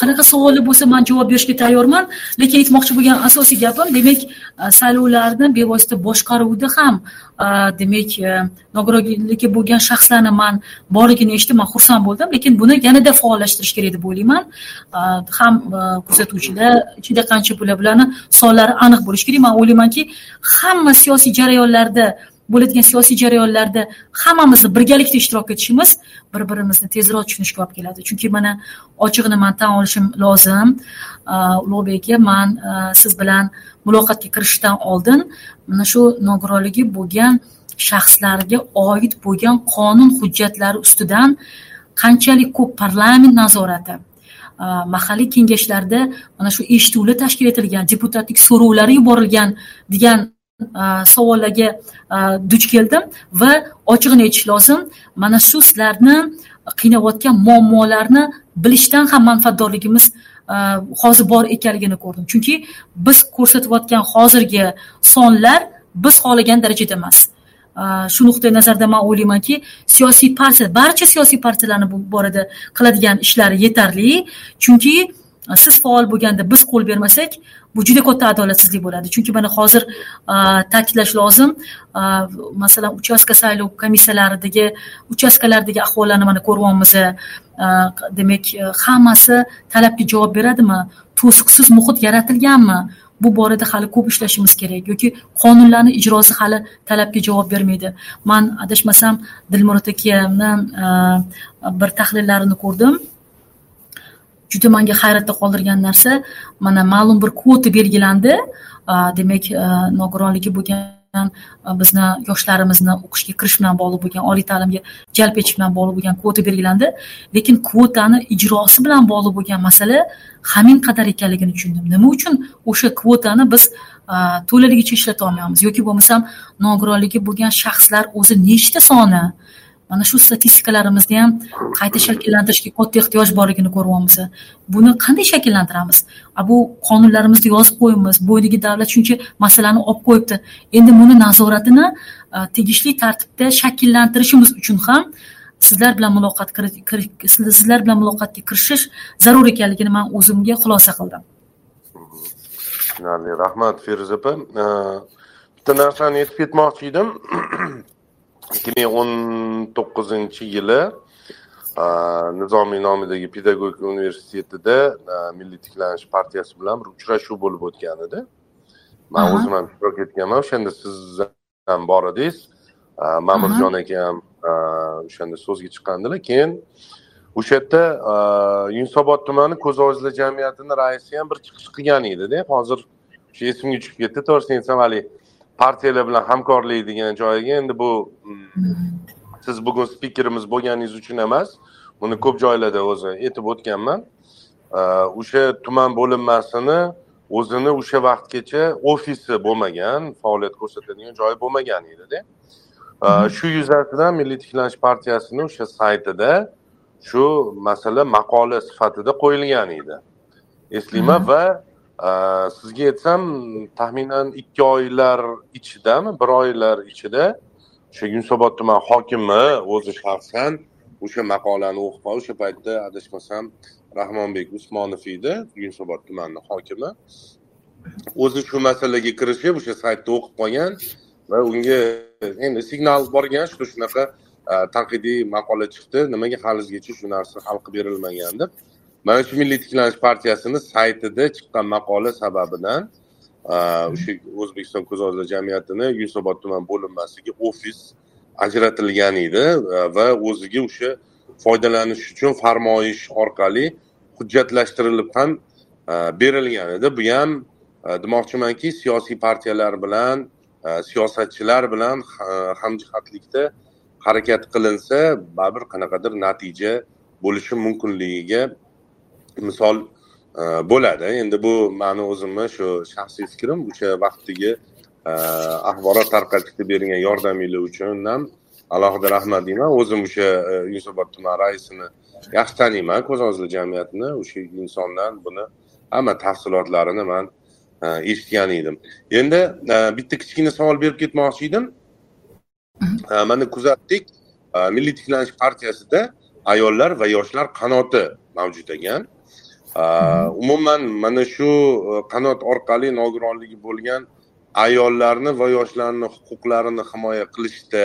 Speaker 2: Qanaqa savollar bo'lsa man javob berishga tayyorman. Lekin aytmoqchi bo'lgan asosiy gapim demak e, saylovlarni bevosita boshqaruvda ham e, demak e, nogironligi bo'lgan shaxslarni man borligini eshitib man xursand bo'ldim. Lekin buni yanada faollashtirish kerak deb o'ylayman. Ham kuzatuvchilar ichida qancha bo'ladi bularni sonlari aniq bo'lishi kerak. Man o'ylaymanki hamma siyosiy jarayonlarda bo'ladigan siyosiy jarayonlarda hammamizni birgalikda ishtirok etishimiz bir birimizni tezroq tushunishga olib keladi. Chunki mana ochig'ini man tan olishim lozim. Ulug'bek aka man siz bilan muloqotga kirishishdan oldin mana shu nogironligi bo'lgan shaxslarga oid bo'lgan qonun hujjatlari ustidan qanchalik ko'p parlament nazorati mahalliy kengashlarda mana shu eshituvlar tashkil etilgan deputatlik so'rovlari yuborilgan degan savollarga duch keldim va ochig'ini aytish lozim. Mana shu sizlarni qiynayotgan muammolarni bilishdan ham manfaatdorligimiz hozir bor ekanligini ko'rdim. Chunki biz ko'rsatayotgan hozirgi sonlar biz xohlagan darajada emas. Shu nuqtai nazardan man o'ylaymanki siyosiy partiya barcha siyosiy partiyalarni bu borada qiladigan ishlari yetarli. Chunki siz faol bo'lganda biz qo'l bermasak bu juda katta adolatsizlik bo'ladi. Chunki mana hozir ta'kidlash lozim masalan uchastka saylov komissiyalaridagi uchastkalardagi ahvollarni mana ko'ryapmiz. Demak hammasi talabga javob beradimi? To'siqsiz muhit yaratilganmi? Bu borada hali ko'p ishlashimiz kerak yoki qonunlarni ijrosi hali talabga javob bermaydi. Man adashmasam dilmurod akamni bir tahlillarini ko'rdim. Juda manga hayratda qoldirgan narsa mana ma'lum bir kvota belgilandi. Demak nogironligi bo'lgan bizni yoshlarimizni o'qishga kirish bilan bog'liq bo'lgan oliy ta'limga jalb etish bilan bog'liq bo'lgan kvota belgilandi. Lekin kvotani ijrosi bilan bog'liq bo'lgan masala hamin qadar ekanligini tushundim. Nima uchun o'sha kvotani biz to'laligicha ishlata olmayapmiz? Yoki bo'lmasam nogironligi bo'lgan shaxslar o'zi nechta soni mana shu statistikalarimizni ham qayta shakllantirishga katta ehtiyoj borligini ko'ryapmiz. Buni qanday shakllantiramiz? Bu qonunlarimizda yozib qo'yibmiz bo'yniga davlat shuncha masalani olib qo'yibdi. Endi buni nazoratini tegishli tartibda shakllantirishimiz uchun ham sizlar bilan muloqot sizlar bilan muloqotga kirishish zarur ekanligini man o'zimga xulosa qildim. Hm, hm.
Speaker 1: Tushunarli rahmat feruza opa. Bitta narsani aytib ketmoqchi edim. ikki ming o'n to'qqizinchi yili nizomiy nomidagi pedagogika universitetida milliy tiklanish partiyasi bilan bir uchrashuv bo'lib o'tgan edi. Man o'zim ham ishtirok etganman. O'shanda siz ham bor edingiz. Ma'murjon aka ham o'shanda so'zga chiqqandilar. Keyin o'sha yerda yunusobod tumani ko'z ojizlar jamiyatini raisi ham bir chiqish qilgan edida hozir shu esimga tushib ketdi. To'g'risini aytsam haligi partiyalar bilan hamkorlik degan joyiga endi bu siz bugun spikerimiz bo'lganingiz uchun emas buni ko'p joylarda o'zi aytib o'tganman. O'sha tuman bo'linmasini o'zini o'sha vaqtgacha ofisi bo'lmagan faoliyat ko'rsatadigan joyi bo'lmagan edida. Shu yuzasidan milliy tiklanish partiyasini o'sha saytida shu masala maqola sifatida qo'yilgan edi. Eslayman va Э, sizga aytsam taxminan ikki oylar ichidami bir oylar ichida? O'sha yunusobod tuman hokimi o'zi shaxsan o'sha maqolani o'qib qolib o'sha paytda adashmasam rahmonbek usmonov edi yunusobod tumanini hokimi. O'zi shu masalaga kirishib o'sha saytda o'qib qolgan va unga endi signal borgan shu shunaqa e, tanqidiy maqola chiqdi. Nimaga halizgacha shu narsa hal qilib berilmagan deb. Mana shu milliy tiklanish partiyasini saytida chiqqan maqola sababidan e, o'sha o'zbekiston ko'z jamiyatini yunusobod tuman bo'linmasiga ofis ajratilgan edi e, va o'ziga o'sha foydalanish uchun farmoyish orqali hujjatlashtirilib ham e, berilgan edi. Bu ham demoqchimanki siyosiy partiyalar bilan siyosatchilar bilan hamjihatlikda harakat qilinsa baribir qanaqadir natija bo'lishi mumkinligiga misol bo'ladi. Endi bu mani o'zimni shu shaxsiy fikrim o'sha vaqtdagi axborot tarqatishda bergan yordaminglar uchun ham alohida rahmat deyman o'zim o'sha yunusobod tuman raisini yaxshi taniyman ko'z ojizlar jamiyatini o'sha insondan buni hamma tafsilotlarini man eshitgan edim. Endi bitta kichkina savol berib ketmoqchi edim. Mana kuzatdik. Milliy tiklanish partiyasida ayollar va yoshlar qanoti mavjud ekan umuman mana shu qanot orqali nogironligi bo'lgan ayollarni va yoshlarni huquqlarini himoya qilishda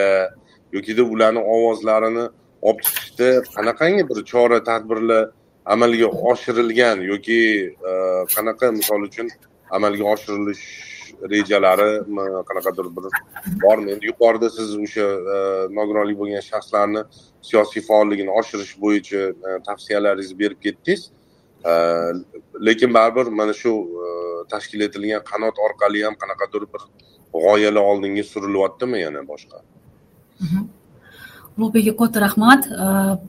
Speaker 1: yokida ularni ovozlarini olib chiqishda qanaqangi bir chora tadbirlar amalga oshirilgan yoki qanaqa misol uchun amalga oshirilish rejalari qanaqadir bir bormi? Endi yuqorida siz o'sha nogironligi bo'lgan shaxslarni siyosiy faolligini oshirish bo'yicha tavsiyalaringizni berib ketdingiz Э, lekin baribir mana shu э, tashkil etilgan qanot orqali ham qanaqadir bir g'oyalar oldinga surilyaptimi yana boshqa?
Speaker 2: Ulug'bek aka katta rahmat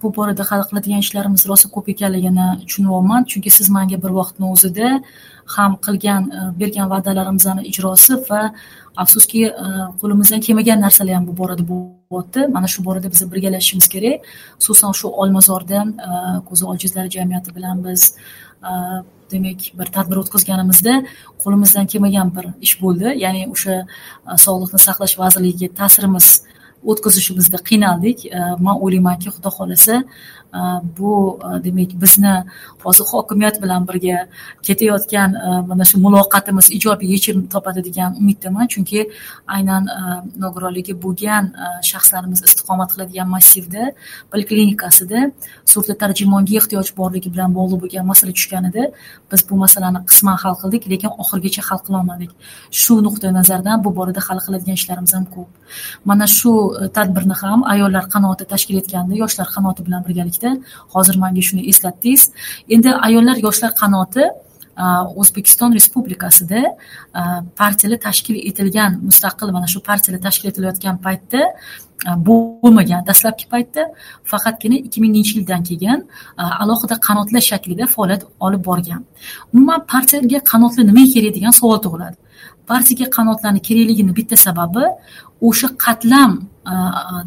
Speaker 2: bu borada hali qiladigan ishlarimiz rosa ko'p ekanligini tushunyapman chunki siz manga bir vaqtni o'zida ham qilgan e, bergan va'dalarimizni ijrosi va afsuski e, qo'limizdan kelmagan narsalar ham bu borada bo'lyapti. Mana shu borada biz birgalashishimiz kerak. Xususan shu olmazorda ko'zi e, ojizlar jamiyati bilan biz demak bir tadbir o'tkazganimizda qo'limizdan kelmagan bir ish bo'ldi. Ya'ni o'sha sog'liqni saqlash vazirligiga ta'sirimiz o'tkazishimizda qiynaldik. Man o'ylaymanki xudo xohlasa bu demak bizni hozir hokimiyat bilan birga ketayotgan mana shu muloqotimiz ijobiy yechim topadi degan umiddaman chunki aynan nogironligi bo'lgan shaxslarimiz istiqomat qiladigan massivda poliklinikasida surda tarjimonga ehtiyoj borligi bilan bog'liq bo'lgan masala tushganida biz bu masalani qisman hal qildik lekin oxirigacha hal qilolmadik shu nuqtai nazardan bu borada hali qiladigan ishlarimiz ham ko'p mana shu tadbirni ham ayollar qanoti tashkil etgandi yoshlar qanoti bilan birgalikda hozir manga shuni eslatdingiz endi ayollar yoshlar qanoti? O'zbekiston respublikasida partiyalar tashkil etilgan mustaqil mana shu partiyalar tashkil etilayotgan paytda bo'lmagan dastlabki paytda faqatgina ikki minginchi yildan keyin alohida qanotlar shaklida faoliyat olib borgan. Umuman partiyaga qanotlar nimaga kerak degan savol tug'iladi. Partiyaga qanotlarni kerakligini bitta sababi o'sha qatlam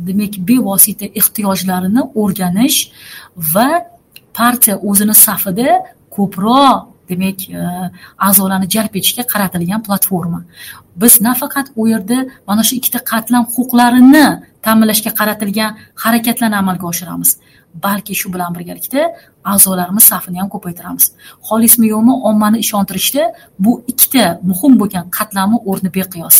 Speaker 2: demak bevosita ehtiyojlarini o'rganish va partiya o'zini safida ko'proq demak e, a'zolarni jalb etishga qaratilgan platforma. Biz nafaqat u yerda mana shu ikkita qatlam huquqlarini ta'minlashga qaratilgan harakatlarni amalga oshiramiz. Balki shu bilan birgalikda a'zolarimiz safini ham ko'paytiramiz. Xolismi yo'qmi ommani ishontirishda bu ikkita muhim bo'lgan qatlamni o'rni beqiyos.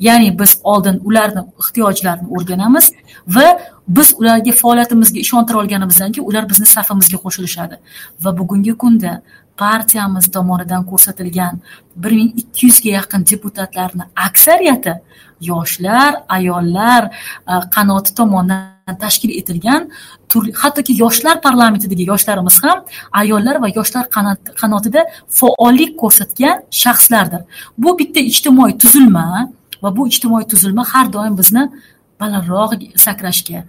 Speaker 2: Ya'ni biz oldin ularni ehtiyojlarini o'rganamiz va biz ularga faoliyatimizga ishontira olganimizdan keyin ular bizni safimizga qo'shilishadi. Va bugungi kunda partiyamiz tomonidan ko'rsatilgan bir ming ikki yuzga yaqin deputatlarni aksariyati yoshlar ayollar e, qanoti tomonidan tashkil etilgan turli hattoki yoshlar parlamentidagi yoshlarimiz ham ayollar va yoshlar qanotida faollik ko'rsatgan shaxslardir. Bu bitta ijtimoiy tuzilma va bu ijtimoiy tuzilma har doim bizni balandroq sakrashga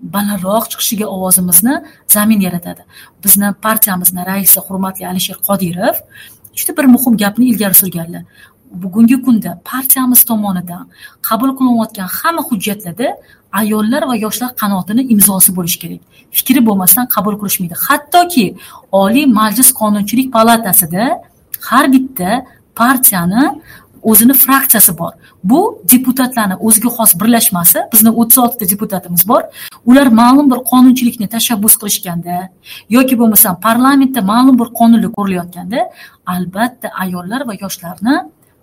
Speaker 2: balandroq chiqishiga ovozimizni zamin yaratadi. Bizni partiyamizni raisi hurmatli alisher qodirov juda bir muhim gapni ilgari surganlar. Bugungi kunda partiyamiz tomonidan qabul qilinayotgan hamma hujjatlarda ayollar va yoshlar qanotini imzosi bo'lishi kerak. Fikri bo'lmasdan qabul qilishmaydi. Hattoki oliy majlis qonunchilik palatasida har bitta partiyani o'zini fraksiyasi bor. Bu deputatlarni o'ziga xos birlashmasi bizni o'ttiz oltita deputatimiz bor. Ular ma'lum bir qonunchilikni tashabbus qilishganda yoki bo'lmasam parlamentda ma'lum bir qonunlar ko'rilayotganda albatta ayollar va yoshlarni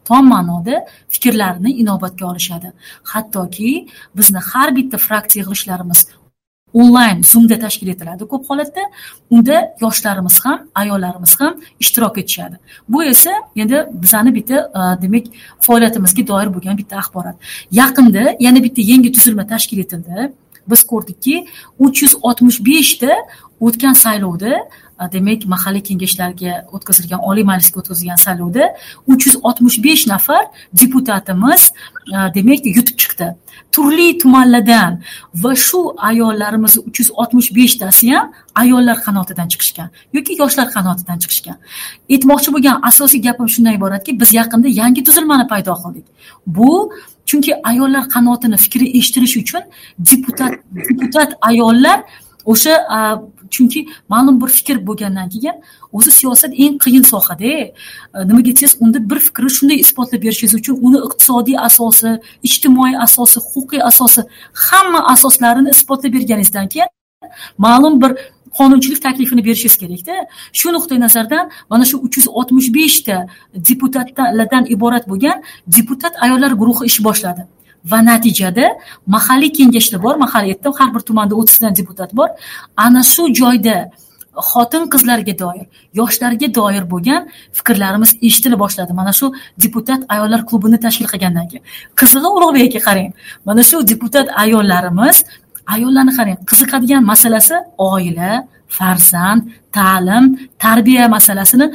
Speaker 2: tom ma'noda fikrlarini inobatga olishadi. Hattoki bizni har bitta fraksiya yig'ilishlarimiz onlayn zoomda tashkil etiladi ko'p holatda. Unda yoshlarimiz ham ayollarimiz ham ishtirok etishadi. Bu esa endi bizani bitta e, demak faoliyatimizga doir bo'lgan bitta axborot. Yaqinda yana bitta yangi tuzilma tashkil etildi. Biz ko'rdikki uch yuz oltmish beshta o'tgan saylovda Э, demak mahalliy kengashlarga o'tkazilgan oliy majlisga o'tkazilgan saylovda uch yuz oltmish besh nafar deputatimiz e, demak yutib chiqdi. Turli tumanlardan va shu ayollarimiz uch yuz oltmish beshtasi ham ayollar qanotidan chiqishgan yoki yoshlar qanotidan chiqishgan. Aytmoqchi bo'lgan asosiy gapim shundan iboratki biz yaqinda yangi tuzilmani paydo qildik. Bu chunki ayollar qanotini fikri eshitilishi uchun deputat deputat ayollar o'sha e, chunki ma'lum bir fikr bo'lgandan keyin o'zi siyosat eng qiyin sohada nimaga desangiz unda bir fikrni shunday isbotlab berishingiz uchun uni iqtisodiy asosi ijtimoiy asosi huquqiy asosi hamma asoslarini isbotlab berganingizdan keyin ma'lum bir qonunchilik taklifini berishingiz kerakda shu nuqtai nazardan mana shu uch yuz oltmish beshta deputatlardan iborat bo'lgan deputat ayollar guruhi ish boshladi. Va natijada mahalliy kengashlar bor mahalliy aytdim har bir tumanda o'ttizdan deputat bor. Ana shu joyda xotin qizlarga doir yoshlarga doir bo'lgan fikrlarimiz eshitila boshladi. Mana shu deputat ayollar klubini tashkil qilgandan keyin. Qizig'i ulug'bek aka qarang. Mana shu deputat ayollarimiz ayollarni qarang qiziqadigan masalasi oila farzand ta'lim tarbiya masalasini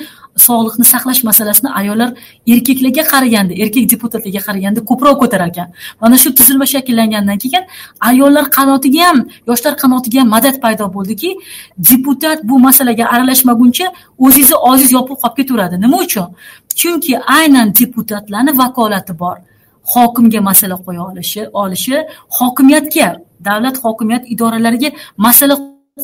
Speaker 2: sog'liqni saqlash masalasini ayollar erkaklarga qaraganda erkak deputatlarga qaraganda ko'proq ko'tarar ekan. Mana shu tuzilma shakllangandan keyin ayollar qanotiga ham yoshlar qanotiga ham madad paydo bo'ldiki deputat bu masalaga aralashmaguncha o'zingizni og'zingiz yopib qolib ketaveradi. Nima uchun? Chunki aynan deputatlarni vakolati bor. Hokimga masala qo'ya olishi olishi hokimiyatga davlat hokimiyat idoralariga masala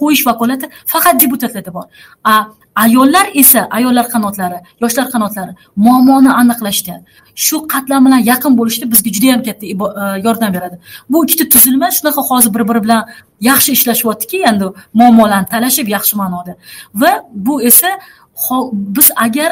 Speaker 2: qo'yish vakolati faqat deputatlarda bor. A ayollar esa ayollar qanotlari yoshlar qanotlari muammoni aniqlashda shu qatlam bilan yaqin bo'lishda bizga juda yam katta e, yordam beradi. Bu ikkita tuzilma shunaqa hozir bir biri bilan yaxshi ishlashyaptiki endi muammolarni talashib yaxshi ma'noda. Va bu esa biz agar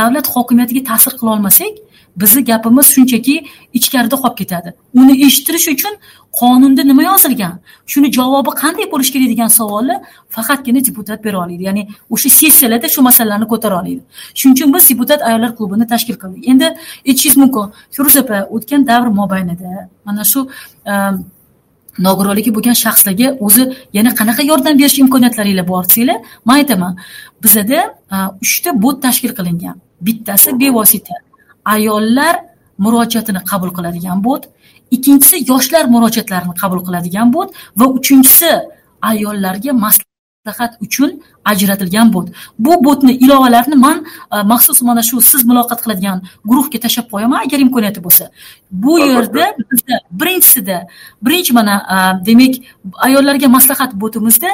Speaker 2: davlat hokimiyatiga ta'sir qila olmasak bizni gapimiz shunchaki ichkarida qolib ketadi. Uni eshitirish uchun qonunda nima yozilgan? Shuni javobi qanday bo'lishi kerak degan savolni faqatgina deputat bera oladi. Ya'ni o'sha sessiyalarda shu masalalarni ko'tara oladi. Shuning uchun biz deputat ayollar klubini tashkil qildik. Endi aytishingiz mumkin feruza opa o'tgan davr mobaynida mana shu um, nogironligi bo'lgan shaxslarga o'zi yana qanaqa yordam berish imkoniyatlaringlar bor desanglar man aytaman bizada e, uchta bot tashkil qilingan. Bittasi bevosita ayollar murojaatini qabul qiladigan bot ikkinchisi yoshlar murojaatlarini qabul qiladigan bot va uchinchisi ayollarga maslahat uchun ajratilgan bot. Bu botni ilovalarini man e, maxsus mana shu siz muloqot qiladigan guruhga tashlab qo'yaman agar imkoniyati bo'lsa. Bu yerda bizda birinchisida birinchi mana e, demak ayollarga maslahat botimizda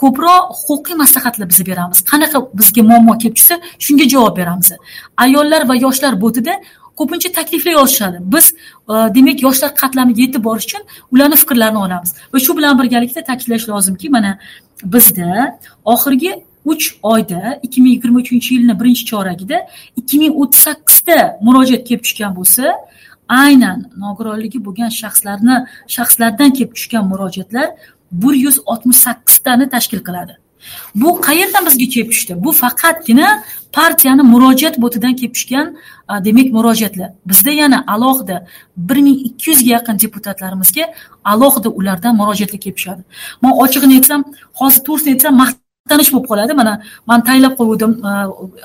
Speaker 2: ko'proq huquqiy maslahatlar biz beramiz. Qanaqa bizga muammo kelib chiqsa shunga javob beramiz. Ayollar va yoshlar botida ko'pincha takliflar yozishadi. Biz e, demak yoshlar qatlamiga yetib borish uchun ularni fikrlarini olamiz va shu bilan birgalikda ta'kidlash lozimki mana bizda oxirgi uch oyda ikki ming yigirma uchinchi yilni birinchi choragida ikki ming o'ttiz sakkizta murojaat kelib tushgan bo'lsa aynan nogironligi bo'lgan shaxslarni shaxslardan kelib tushgan murojaatlar bir yuz oltmish sakkiztani tashkil qiladi. Bu qayerdan bizga kelib tushdi? Bu faqatgina partiyani murojaat botidan kelib tushgan demak murojaatlar. Bizda yana alohida bir ming ikki yuzga yaqin deputatlarimizga alohida ulardan murojaatlar kelib tushadi. Man ochig'ini aytsam hozir to'g'risini aytsam maqtanish bo'lib qoladi. Mana man tayinlab qo'ygandim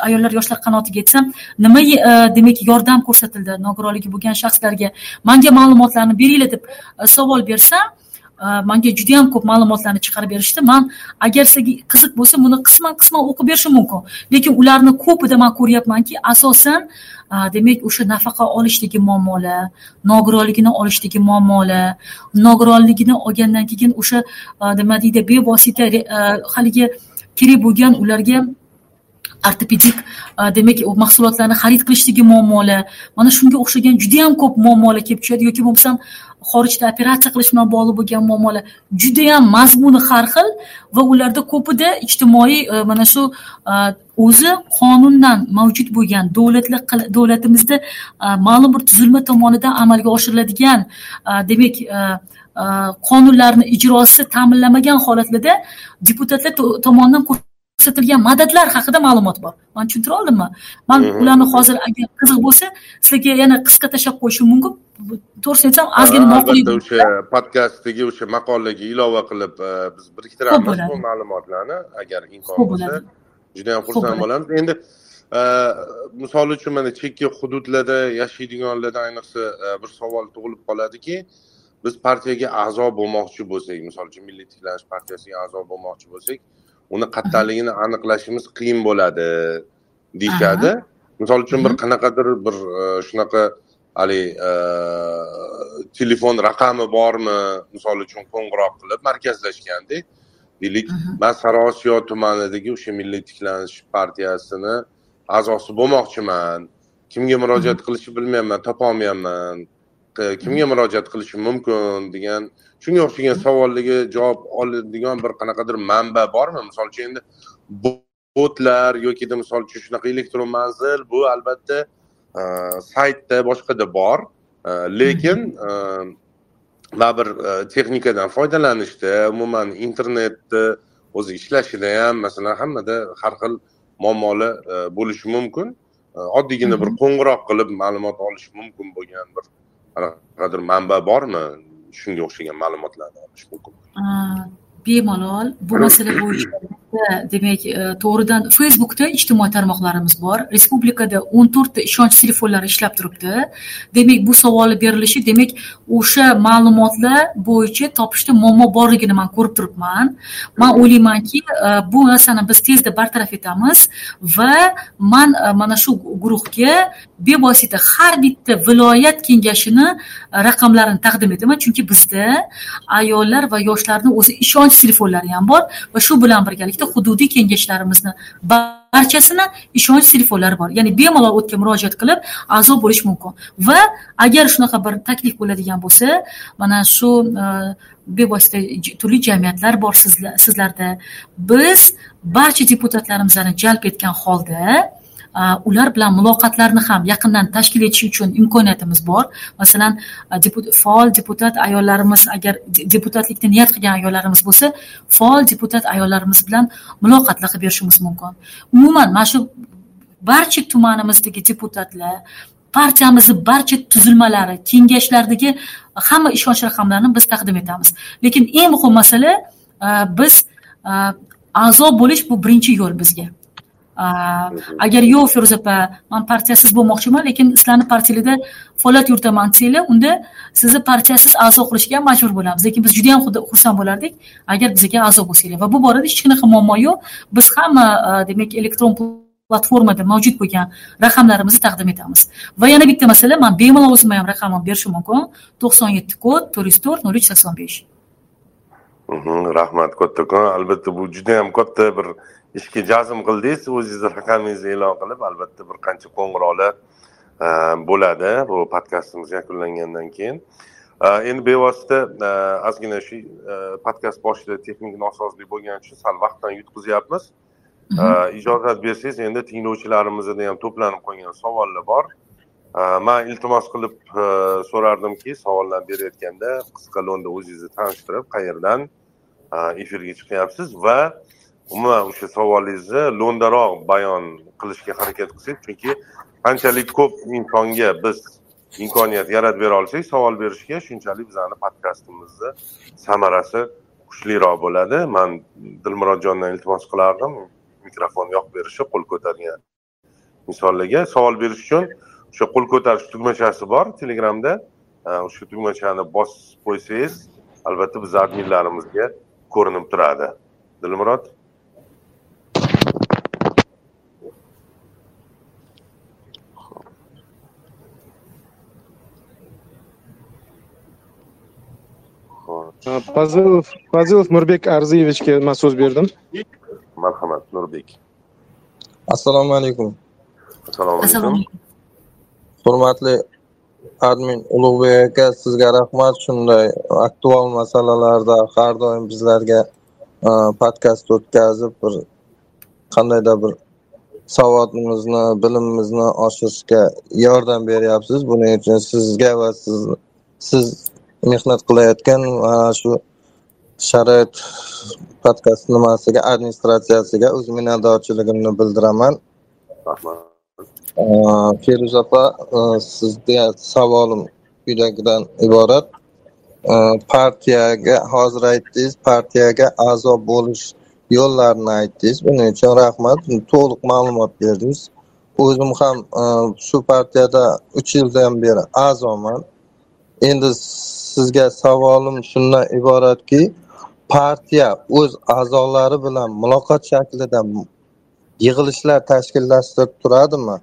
Speaker 2: ayollar yoshlar qanotiga aytsam nima demak yordam ko'rsatildi nogironligi bo'lgan shaxslarga manga ma'lumotlarni beringlar deb savol bersam manga juda yam ko'p ma'lumotlarni chiqarib berishdi. Man agar sizga qiziq bo'lsa buni qisman qisman o'qib berishim mumkin. Lekin ularni ko'pida man ko'ryapmanki asosan demak o'sha nafaqa olishdagi muammolar nogironligini olishdagi muammolar nogironligini olgandan keyin o'sha nima deydi bevosita haligi kerak bo'lgan ularga ortopedik e, demak mahsulotlarni xarid qilishdagi muammolar. Mana shunga o'xshagan judayam ko'p muammolar kelib tushadi. Yoki bo'lmasam xorijda operatsiya qilish bilan bog'liq bo'lgan muammolar judayam mazmuni har xil va ularda ko'pida ijtimoiy e, mana shu e, o'zi qonundan mavjud bo'lgan davlatlar davlatimizda ma'lum bir tuzilma tomonidan amalga oshiriladigan demak qonunlarni ijrosi ta'minlamagan holatlarda deputatlar tomonidan ko'rsatilgan madadlar haqida ma'lumot bor. Man tushuntira oldimmi? Man ularni hozir agar qiziq bo'lsa sizlarga yana qisqa tashlab qo'yishim mumkin. To'g'risini aytsam ozgina
Speaker 1: albatta o'sha podkastdagi o'sha maqolaga ilova qilib biz biriktiramiz bu ma'lumotlarni. Agar imkon bo'lsa juda yam xursand bo'lamiz. Endi misol uchun mana chekka hududlarda yashaydiganlarda ayniqsa bir savol tug'ilib qoladiki biz partiyaga a'zo bo'lmoqchi bo'lsak misol uchun milliy tiklanish partiyasiga a'zo bo'lmoqchi bo'lsak uni qattaqligini aniqlashimiz qiyin bo'ladi deyishadi. Misol uchun bir qanaqadir bir shunaqa haligi telefon raqami bormi? Misol uchun qo'ng'iroq qilib markazlashgandek deylik man sariosiyo tumanidagi o'sha milliy tiklanish partiyasini a'zosi bo'lmoqchiman. Kimga murojaat qilishni bilmayapman topolmayapman kimga murojaat qilishim mumkin degan shunga o'xshagan savollarga javob oladigan bir qanaqadir manba bormi? Misol uchun endi botlar yokida misol uchun shunaqa elektron manzil bu albatta saytda boshqada bor. Lekin baribir texnikadan foydalanishda umuman internetni o'zi ishlashida ham masalan hammada har xil muammolar bo'lishi mumkin. Oddiygina bir qo'ng'iroq qilib ma'lumot olish mumkin bo'lgan bir qanaqadir manba bormi? Shunga o'xshagan ma'lumotlarni olish mumkin.
Speaker 2: Bemalol. Bu masala bo'yicha demak e, to'g'ridan facebookda ijtimoiy tarmoqlarimiz bor. Respublikada o'n to'rtta ishonch telefonlari ishlab turibdi. Demak bu savolni berilishi demak o'sha ma'lumotlar bo'yicha topishda muammo borligini man ko'rib turibman. Man o'ylaymanki e, bu narsani biz tezda bartaraf etamiz va man e, mana shu guruhga bevosita har bitta viloyat kengashini raqamlarini taqdim etaman. Chunki bizda ayollar va yoshlarni o'zi ishonch telefonlari ham bor va shu bilan birgalikda hududiy kengashlarimizni barchasini ishonch telefonlari bor. Ya'ni bemalol o'tga murojaat qilib a'zo bo'lish mumkin. Va agar shunaqa bir taklif bo'ladigan bo'lsa mana shu e, bevosita turli jamiyatlar bor sizlarda. Biz barcha deputatlarimizni jalb etgan holda Э, ular bilan muloqotlarni ham yaqindan tashkil etish uchun imkoniyatimiz bor. Masalan e, faol deputat ayollarimiz agar deputatlikni niyat qilgan ayollarimiz bo'lsa faol deputat ayollarimiz bilan muloqotlar qilib berishimiz mumkin. Umuman mana shu barcha tumanimizdagi deputatlar partiyamizni barcha tuzilmalari kengashlardagi hamma ishonch raqamlarini biz taqdim etamiz. Lekin eng muhim masala e, biz e, a'zo bo'lish bu birinchi yo'l bizga. Agar yo'q feruza opa man partiyasiz bo'lmoqchiman lekin sizlarni partiyalarda faoliyat yuritaman desanglar unda sizni partiyasiz a'zo qilishga ham majbur bo'lamiz lekin biz juda yam xursand bo'lardik agar bizga a'zo bo'lsanglar va bu borada hech qanaqa muammo yo'q biz hamma demak elektron platformada mavjud bo'lgan raqamlarimizni taqdim etamiz va yana bitta masala man bemalol o'zimni ham raqamimni berishim mumkin to'qson yetti kod to'rt yuz to'rt nol uch sakson besh
Speaker 1: rahmat kattakon albatta bu juda yam katta bir ishga jazm qildingiz o'zingizni raqamingizni e'lon qilib albatta bir qancha qo'ng'iroqlar e, bo'ladi bu podkastimiz yakunlangandan keyin. E, endi bevosita e, ozgina shu podkast boshida texnik nosozlik bo'lgani uchun sal vaqtdan yutqizyapmiz. Mhm. ijozat bersangiz endi tinglovchilarimizni ham to'planib qolgan savollar bor. Man iltimos qilib so'rardimki savollar berayotganda qisqa lo'nda o'zingizni tanishtirib qayerdan efirga chiqyapsiz va umuman o'sha savolingizni lo'ndaroq bayon qilishga harakat qilsak chunki qanchalik ko'p insonga biz imkoniyat yaratib bera olsak savol berishga shunchalik bizani podkastimizni samarasi kuchliroq bo'ladi. Man dilmurodjondan iltimos qilardim. Mikrofon yoqib berishi qo'l ko'targan insonlarga savol berish uchun o'sha qo'l ko'tarish tugmachasi bor. Telegramda e, o'sha tugmachani bosib qo'ysangiz albatta bizni adminlarimizga ko'rinib turadi. Dilmurod?
Speaker 3: Fazilov Fazilov Nurbek Arziyevichga man so'z berdim.
Speaker 1: Marhamat, Nurbek.
Speaker 4: Assalomu alaykum.
Speaker 1: Assalomu alaykum.
Speaker 4: Hurmatli admin Ulug'bek aka, sizga rahmat. Shunday aktual masalalarda har doim bizlarga podkast o'tkazib bir qandaydir bir savodimizni, bilimimizni oshirishga yordam beryapsiz. Buning uchun sizga va siz siz mehnat qilayotgan mana shu sharoit podkast nimasiga administratsiyasiga o'z minnatdorchiligimni bildiraman.
Speaker 1: Rahmat.
Speaker 4: Feruza opa sizga savolim quyidagidan iborat. Partiyaga hozir aytdingiz partiyaga a'zo bo'lish yo'llarini aytdingiz. Buning uchun rahmat. To'liq ma'lumot berdingiz. O'zim ham shu partiyada uch yildan beri a'zoman. Endi sizga savolim shundan iboratki partiya o'z a'zolari bilan muloqot shaklida yig'ilishlar tashkillashtirib turadimi?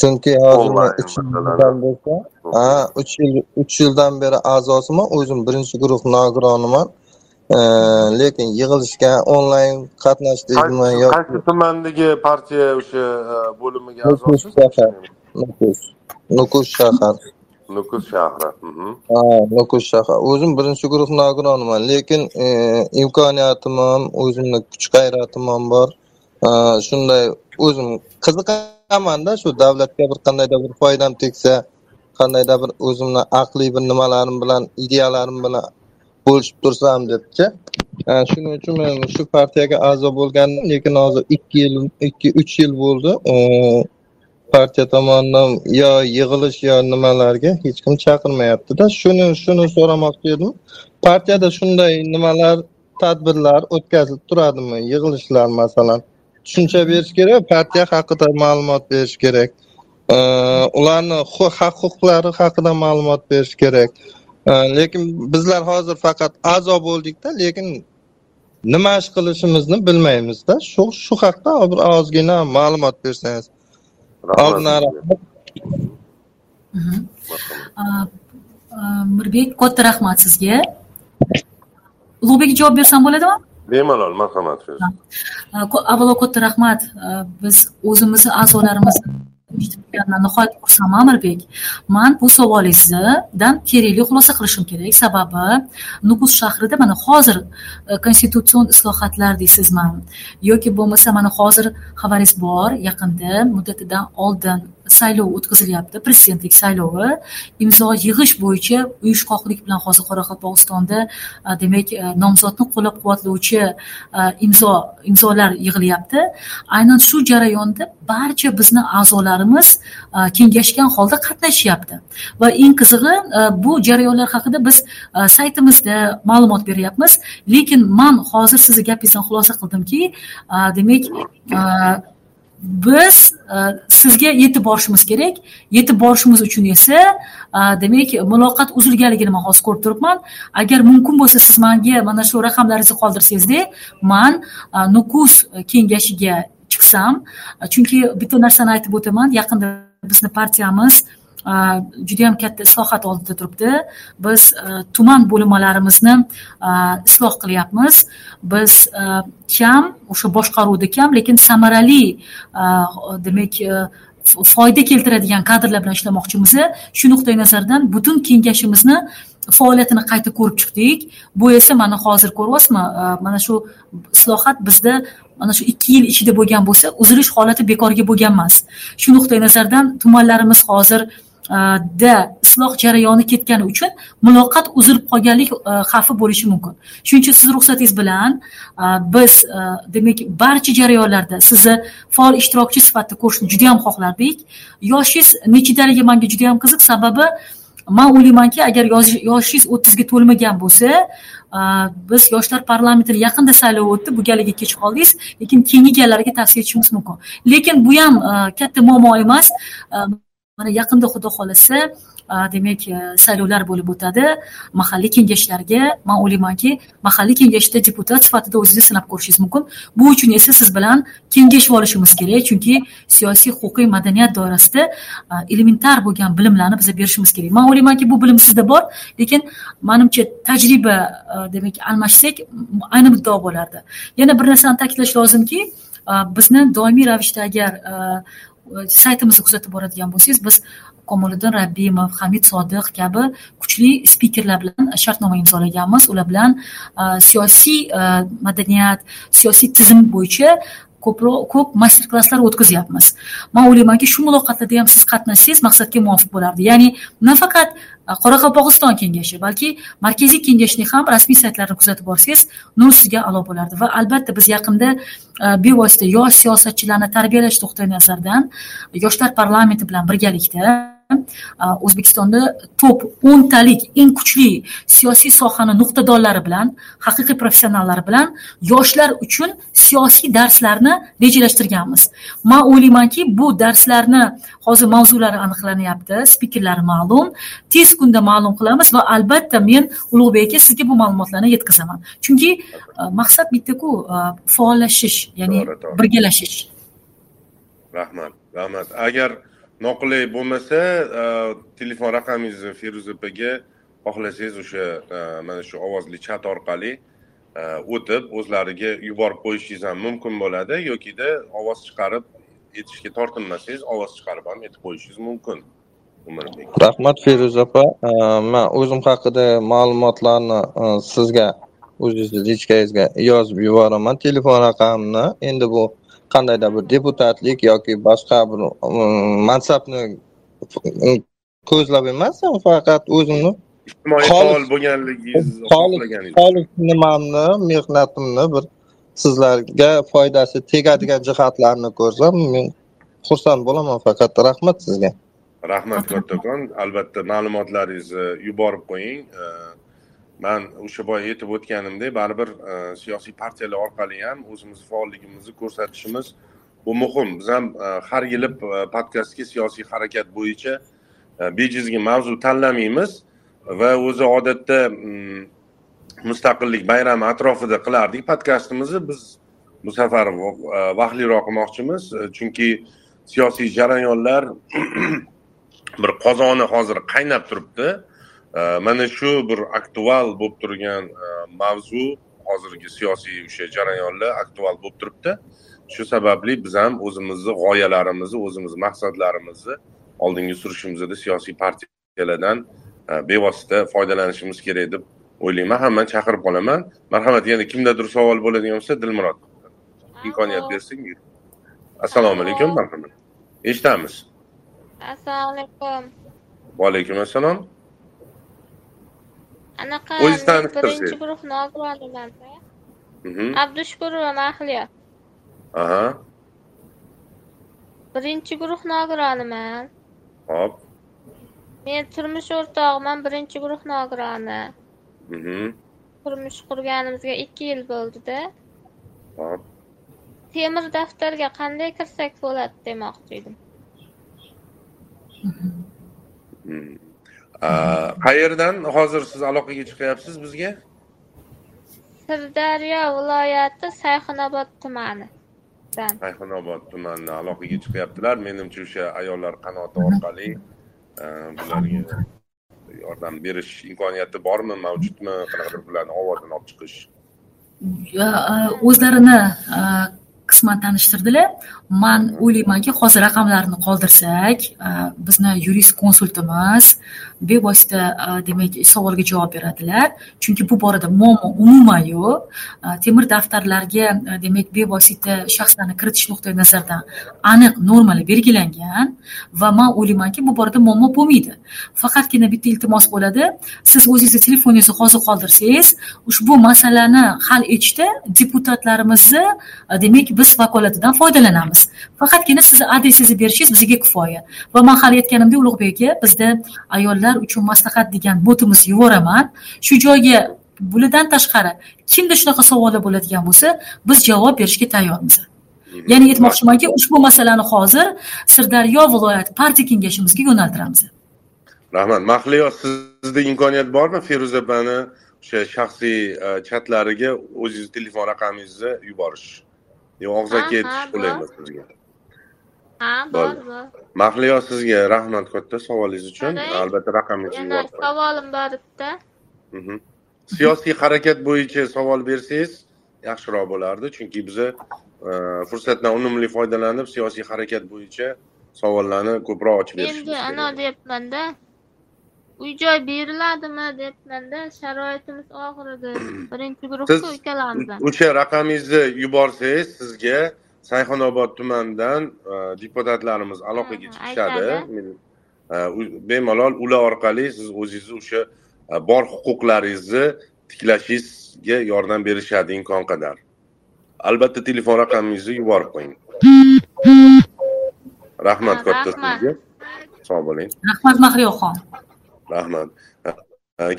Speaker 4: Chunki hozir uch yildan bo'lsa ha uch yil uch yildan beri a'zosiman o'zim birinchi guruh nogironiman lekin yig'ilishga onlayn qatnashdingizmi
Speaker 1: yo qaysi tumandagi partiya o'sha e, bo'limiga a'zosiz?
Speaker 4: Nukus. Nukus shahar
Speaker 1: nukus shahri. Mhm.
Speaker 4: Ha nukus shahri. O'zim birinchi guruh nogironiman lekin e, imkoniyatim ham o'zimni kuch g'ayratim ham bor shunday o'zim qiziqamanda shu davlatga bir qandaydir bir foydam tegsa qandaydir bir o'zimni aqliy bir nimalarim bilan ideyalarim bilan bo'lishib tursam debchi. Shuning uchun men shu partiyaga a'zo bo'lgandim lekin hozir ikki yil ikki uch yil bo'ldi. E, partiya tomonidan yo yig'ilish yo nimalarga hech kim chaqirmayaptida. Shuni shuni so'ramoqchi edim. Partiyada shunday nimalar tadbirlar o'tkazilib turadimi? Yig'ilishlar masalan tushuncha berish kerak partiya haqida ma'lumot berish kerak. Ularni haq huquqlari haqida ma'lumot berish kerak. Lekin bizlar hozir faqat a'zo bo'ldikda lekin nima ish qilishimizni bilmaymizda. Shu shu haqda bir ozgina ma'lumot bersangiz oldindan rahmat
Speaker 2: mirbek katta rahmat sizga ulug'bek javob bersam bo'ladimi
Speaker 1: bemalol marhamat
Speaker 2: avvalo katta rahmat biz o'zimizni a'zolarimizni nihoyat xursandman amirbek man bu savolingizdan kerakli xulosa qilishim kerak. Sababi nukus shahrida mana hozir e, konstitutsion islohotlar deysizmi yoki bo'lmasa mana hozir xabaringiz bor yaqinda muddatidan oldin saylov o'tkazilyapti prezidentlik saylovi. Imzo yig'ish bo'yicha uyushqoqlik bilan hozir qoraqalpog'istonda demak nomzodni qo'llab quvvatlovchi imzo imzolar yig'ilyapti. Aynan shu jarayonda barcha bizni a'zolarimiz kengashgan holda qatnashyapti. Va eng qizig'i bu jarayonlar haqida biz saytimizda ma'lumot beryapmiz. Lekin man hozir sizni gapingizdan xulosa qildimki demak biz Э, sizga yetib borishimiz kerak. Yetib borishimiz uchun esa э, demak muloqot uzilganligini man hozir ko'rib turibman. Agar mumkin bo'lsa siz manga mana shu raqamlaringizni qoldirsangizda man э, nukus kengashiga chiqsam chunki bitta narsani aytib o'taman. Yaqinda bizni partiyamiz judayam katta islohot oldida turibdi. Biz e, tuman bo'linmalarimizni e, isloh qilyapmiz. Biz e, kam o'sha boshqaruvda kam lekin samarali demak foyda keltiradigan kadrlar bilan ishlamoqchimiz. Shu nuqtai nazardan butun kengashimizni faoliyatini qayta ko'rib chiqdik. Bu esa mana hozir ko'ryapsizmi? Mana shu islohot bizda mana shu ikki yil ichida bo'lgan bo'lsa uzilish holati bekorga bo'lgan emas shu nuqtai nazardan tumanlarimiz hozir Э, da isloh jarayoni ketgani uchun muloqot uzilib qolganlik e, xavfi bo'lishi mumkin. Shuning uchun sizni ruxsatingiz bilan e, biz e, demak barcha jarayonlarda sizni faol ishtirokchi sifatida ko'rishni juda yam xohlardik. Yoshingiz nechidaligi manga juda yam qiziq. Sababi man o'ylaymanki agar yoshingiz o'ttizga to'lmagan bo'lsa biz yoshlar parlamentini yaqinda saylov o'tdi bu galgi kech qoldingiz. Lekin keyingi gallarga tavsiya etishimiz mumkin. Lekin bu ham katta muammo emas. Mana yaqinda xudo xohlasa demak e, saylovlar bo'lib o'tadi. Mahalliy kengashlarga man o'ylaymanki mahalliy kengashda deputat sifatida o'zingizni sinab ko'rishingiz mumkin. Bu uchun esa siz bilan kengashib olishimiz kerak chunki siyosiy huquqiy madaniyat doirasida elementar bo'lgan bilimlarni biza berishimiz kerak. Man o'ylaymanki bu bilim sizda bor lekin manimcha tajriba demak almashsak ayni muddao bo'lardi. Yana bir narsani ta'kidlash lozimki bizni doimiy ravishda agar saytimizni kuzatib boradigan bo'lsangiz biz komoliddin rabbimov hamid sodiq kabi kuchli spikerlar bilan shartnoma imzolaganmiz ular bilan siyosiy madaniyat siyosiy tizim bo'yicha ko'proq ko'p master klasslar o'tkazyapmiz man o'ylaymanki shu muloqotlarda ham siz qatnashsangiz maqsadga muvofiq bo'lardi ya'ni nafaqat Э, qoraqalpog'iston kengashi balki markaziy kengashning ham rasmiy saytlarini kuzatib borsangiz nur ustiga alo bo'lardi. Va albatta biz yaqinda e, bevosita yosh siyosatchilarni tarbiyalash nuqtai nazaridan e, yoshlar parlamenti bilan birgalikda o'zbekistonda top o'ntalik eng kuchli siyosiy sohani nuqtadorlari bilan haqiqiy professionallar bilan yoshlar uchun siyosiy darslarni rejalashtirganmiz. Man o'ylaymanki bu darslarni hozir mavzulari aniqlanyapti spikerlari ma'lum tez kunda ma'lum qilamiz va albatta men ulug'bek aka sizga bu ma'lumotlarni yetkazaman. Chunki maqsad bittaku faollashish ya'ni birgalashish.
Speaker 1: Rahmat rahmat. Agar noqulay bo'lmasa e, telefon raqamingizni feruza opaga xohlasangiz o'sha e, mana shu ovozli chat orqali e, o'tib o'zlariga yuborib qo'yishingiz ham mumkin bo'ladi yokida ovoz chiqarib aytishga tortinmasangiz ovoz chiqarib ham aytib qo'yishingiz mumkin
Speaker 4: rahmat feruza opa man o'zim haqida ma'lumotlarni sizga o'zingizni lichkangizga yozib yuboraman telefon raqamimni endi bu qandaydir bir deputatlik yoki boshqa bir um, mansabni ko'zlab emas faqat o'zimni?
Speaker 1: Ijtimoiy faol
Speaker 4: nimamni mehnatimni bir sizlarga foydasi tegadigan jihatlarini ko'rsam men xursand bo'laman faqat rahmat sizga.
Speaker 1: Rahmat kattakon. Albatta ma'lumotlaringizni yuborib qo'ying man o'sha boya aytib o'tganimdek baribir e, siyosiy partiyalar orqali ham o'zimizni faolligimizni ko'rsatishimiz bu muhim. Biz ham e, har yili e, podkastga siyosiy harakat bo'yicha bejizga mavzu tanlamaymiz va o'zi odatda mm, mustaqillik bayrami atrofida qilardik podkastimizni. Biz bu safar vaqtliroq qilmoqchimiz chunki siyosiy jarayonlar bir qozoni hozir qaynab turibdi. Mana shu bir aktual bo'lib turgan e, mavzu hozirgi siyosiy o'sha jarayonlar aktual bo'lib turibdi. Shu sababli biz ham o'zimizni g'oyalarimizni o'zimizni maqsadlarimizni oldinga surishimizda siyosiy partiyalardan e, bevosita foydalanishimiz kerak deb o'ylayman. Hammani chaqirib qolaman. Marhamat yana kimdadir savol bo'ladigan bo'lsa dilmurod imkoniyat bersak assalomu alaykum marhamat. Eshitamiz.
Speaker 5: Assalomu alaykum.
Speaker 1: Va alaykum assalom
Speaker 5: anaqa birinchi guruh nogironiman abdushukurova mahliyo.
Speaker 1: Aha.
Speaker 5: Birinchi guruh nogironiman
Speaker 1: hop.
Speaker 5: Men turmush o'rtog'iman birinchi guruh nogironi turmush qurganimizga ikki yil bo'ldida.
Speaker 1: Hop.
Speaker 5: Temir daftarga qanday kirsak bo'ladi demoqchi edim
Speaker 1: qayerdan hozir siz aloqaga chiqyapsiz bizga?
Speaker 5: Sirdaryo viloyati sayxunobod tumanidan
Speaker 1: sayxunobod tumanidan aloqaga chiqyaptilar. Menimcha o'sha ayollar qanoti orqali bularga yordam berish imkoniyati bormi mavjudmi? Qanaqadir bularni ovozini olib chiqish.
Speaker 2: O'zlarini qisman tanishtirdilar. Man o'ylaymanki hozir raqamlarni qoldirsak bizni yurist konsultimiz bevosita e, demak savolga javob beradilar. Chunki bu borada muammo umuman yo'q. E, temir daftarlarga e, demak bevosita shaxslarni kiritish nuqtai nazaridan aniq normalar belgilangan va man o'ylaymanki bu borada muammo bo'lmaydi. Faqatgina bitta iltimos bo'ladi. Siz o'zingizni telefoningizni hozir qoldirsangiz ushbu masalani hal etishda deputatlarimizni demak biz vakolatidan foydalanamiz. Faqatgina sizni adresingizni berishingiz bizga kifoya. Va man hali aytganimdek ulug'bek aka bizda ayollar uchun maslahat degan botimizni yuboraman. Shu joyga bulardan tashqari kimda shunaqa savollar bo'ladigan bo'lsa biz javob berishga tayyormiz. Ya'ni aytmoqchimanki ushbu masalani hozir sirdaryo viloyati partiya kengashimizga yo'naltiramiz.
Speaker 1: Rahmat. Mahliyo sizda imkoniyat bormi feruza opani o'sha shaxsiy e, chatlariga o'zingizni telefon raqamingizni yuborish? Yo og'iz aka aytish bo'ladimi sizga
Speaker 5: ha bor bor.
Speaker 1: Mahliyo sizga rahmat katta savolingiz uchun. Albatta raqamingizni
Speaker 5: yana savolim bor bitta.
Speaker 1: Mhm. siyosiy harakat bo'yicha savol bersangiz yaxshiroq bo'lardi chunki biza e, fursatdan unumli foydalanib siyosiy harakat bo'yicha savollarni ko'proq ochib berishimiz
Speaker 5: endi anavi deyapmanda uy joy beriladimi deyapmanda sharoitimiz og'ir edi birinchi guruhda ikkalamizdan
Speaker 1: o'sha raqamingizni yuborsangiz sizga sayxonobod tumanidan e, deputatlarimiz aloqaga chiqishadi e, bemalol ular orqali siz o'zingizni o'sha e, bor huquqlaringizni tiklashingizga yordam berishadi imkon qadar. Albatta telefon raqamingizni yuborib qo'ying. Rahmat katta sizga. Sog' bo'ling.
Speaker 2: Rahmat mahliyoxon
Speaker 1: rahmat.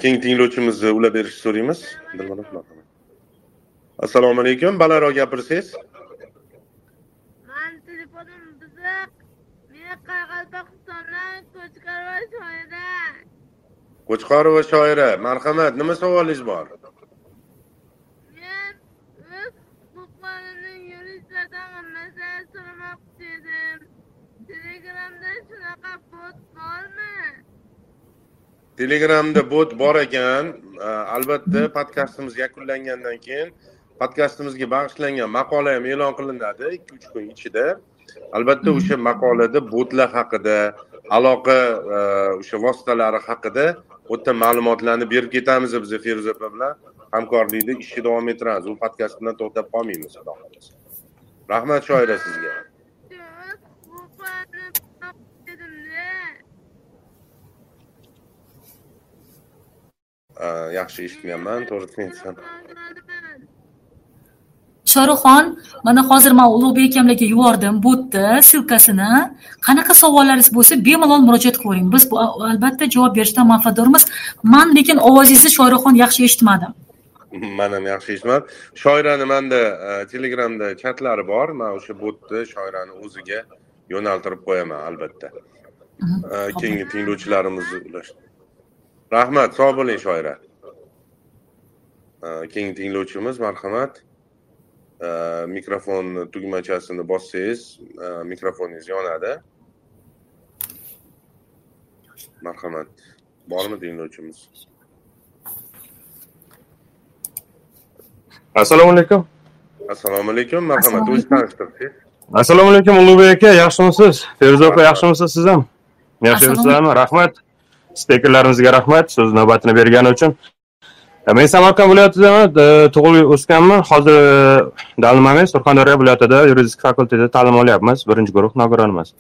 Speaker 1: Keyingi tinglovchimizni ulab berishni so'raymiz. Assalomu alaykum. Balandroq gapirsangiz
Speaker 6: Qo'chqorova shoira.
Speaker 1: qo'chqorova shoira marhamat nima savolingiz bor
Speaker 6: Men o'z huquqlarimni yuristlardan masala so'ramoqchi edim. Telegramda shunaqa bot bormi?
Speaker 1: telegramda bot bor ekan albatta podkastimiz yakunlangandan keyin podkastimizga bag'ishlangan maqola ham e'lon qilinadi ikki uch kun ichida albatta o'sha maqolada botlar haqida aloqa e, o'sha vositalari haqida o'ta ma'lumotlarni berib ketamiz biz feruza opa bilan. Hamkorlikda ishni davom ettiramiz. U podkast bilan to'xtab qolmaymiz xudo xohlasa. Rahmat shoira sizga. E, yaxshi eshitmayapman to'g'risini aytsam
Speaker 2: shoruxxon mana hozir man ulug'bek akamlarga yubordim botni ssilkasini qanaqa savollaringiz bo'lsa bemalol murojaat qilavering biz bu albatta javob berishdan manfaatdormiz. Man lekin ovozingizni shoruxxon yaxshi eshitmadim
Speaker 1: man ham yaxshi eshitmadim shoirani manda e, telegramda chatlari bor. Man o'sha botni shoirani o'ziga yo'naltirib qo'yaman albatta. E, keyingi tinglovchilarimizni ulash rahmat sog' bo'ling shoira E, keyingi tinglovchimiz marhamat mikrofon tugmachasini bossangiz mikrofoningiz yonadi marhamat bormi tinglovchimiz
Speaker 7: assalomu alaykum
Speaker 1: assalomu alaykum marhamat o'zingizni tanishtirsangiz
Speaker 7: assalomu alaykum ulug'bek aka yaxshimisiz feruza opa yaxshimisiz siz ham yaxshi yuribsizlarmi rahmat spikerlarimizga rahmat so'z navbatini bergani uchun men samarqand viloyatidaman e, tug'ilib o'sganman hozir e, dalim da'lim surxondaryo viloyatida yuridik fakultetida ta'lim olyapmiz. Birinchi guruh nogironimiz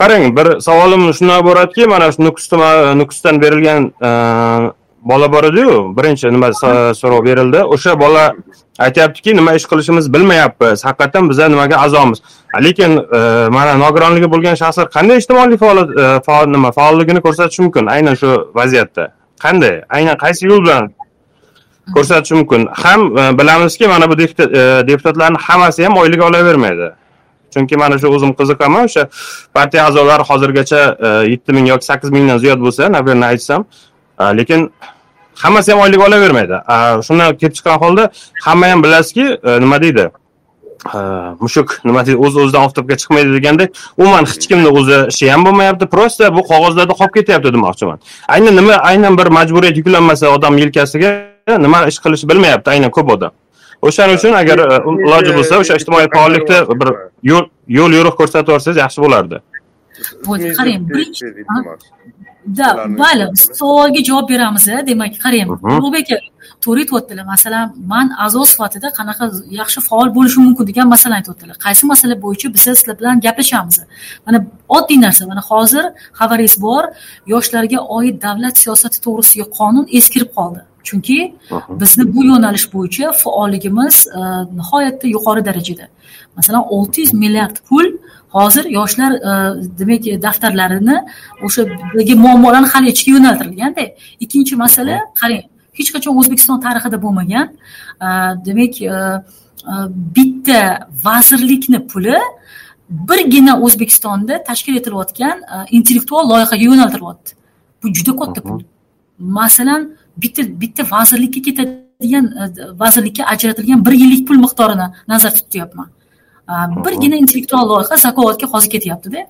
Speaker 7: qarang bir savolim shundan iboratki mana shu nukus e, nukusdan berilgan bola bor ediyu. Birinchi nima so'rov berildi. O'sha bola aytyaptiki nima ish qilishimiz bilmayapmiz. Haqiqatdan biza nimaga a'zomiz? Lekin mana nogironligi bo'lgan shaxslar qanday ijtimoiy faol nima faolligini ko'rsatishi mumkin aynan shu vaziyatda? Qanday? Aynan qaysi yo'l bilan ko'rsatishi mumkin. Ham e, bilamizki mana bu e, deputatlarni hammasi ham oylik olavermaydi. Chunki mana shu o'zim qiziqaman o'sha partiya a'zolari hozirgacha e, yetti ming yoki sakkiz mingdan ziyod bo'lsa наверное aytsam e, lekin hammasi ham oylik olavermaydi. Shundan kelib chiqqan holda hamma ham bilasizki nima deydi? Mushuk nima deydi o'z o'zidan oftobga chiqmaydi degandek umuman hech kimni o'zi ishi ham bo'lmayapti. Просто bu qog'ozlarda qolib ketyapti demoqchiman. Aynan nima aynan bir majburiyat yuklanmasa odam yelkasiga nima ish qilishni bilmayapti aynan ko'p odam. O'shaning uchun agar e, iloji bo'lsa o'sha ijtimoiy faollikda bir yo'l yo'l yo'riq ko'rsatib yuborsangiz yaxshi bo'lardi.
Speaker 2: Bo'ldi qarang da bali savolga javob beramiz demak qarang
Speaker 7: Mhm.
Speaker 2: ulug'bek aka to'g'ri aytyaptilar. Masalan man a'zo sifatida qanaqa yaxshi faol bo'lishim mumkin degan masalani aytyaptilar. Qaysi masala bo'yicha biz sizlar bilan gaplashamiz mana oddiy narsa mana hozir xabaringiz bor yoshlarga oid davlat siyosati to'g'risidagi qonun eskirib qoldi chunki bizni bu yo'nalish bo'yicha faolligimiz e, nihoyatda yuqori darajada. Masalan olti yuz milliard pul hozir yoshlar e, demak daftarlarini o'sha muammolarni hal etishga yo'naltirilganda ikkinchi masala qarang hech qachon o'zbekiston tarixida bo'lmagan e, demak bitta vazirlikni puli birgina o'zbekistonda tashkil etilayotgan intellektual loyihaga yo'naltirilyapti bu juda katta pul. Masalan bitta bitta vazirlikka ketadigan e, vazirlikka ajratilgan bir yillik pul miqdorini nazarda tutyapman. Birgina intellektual loyiha zakovatga hozir ketyaptida.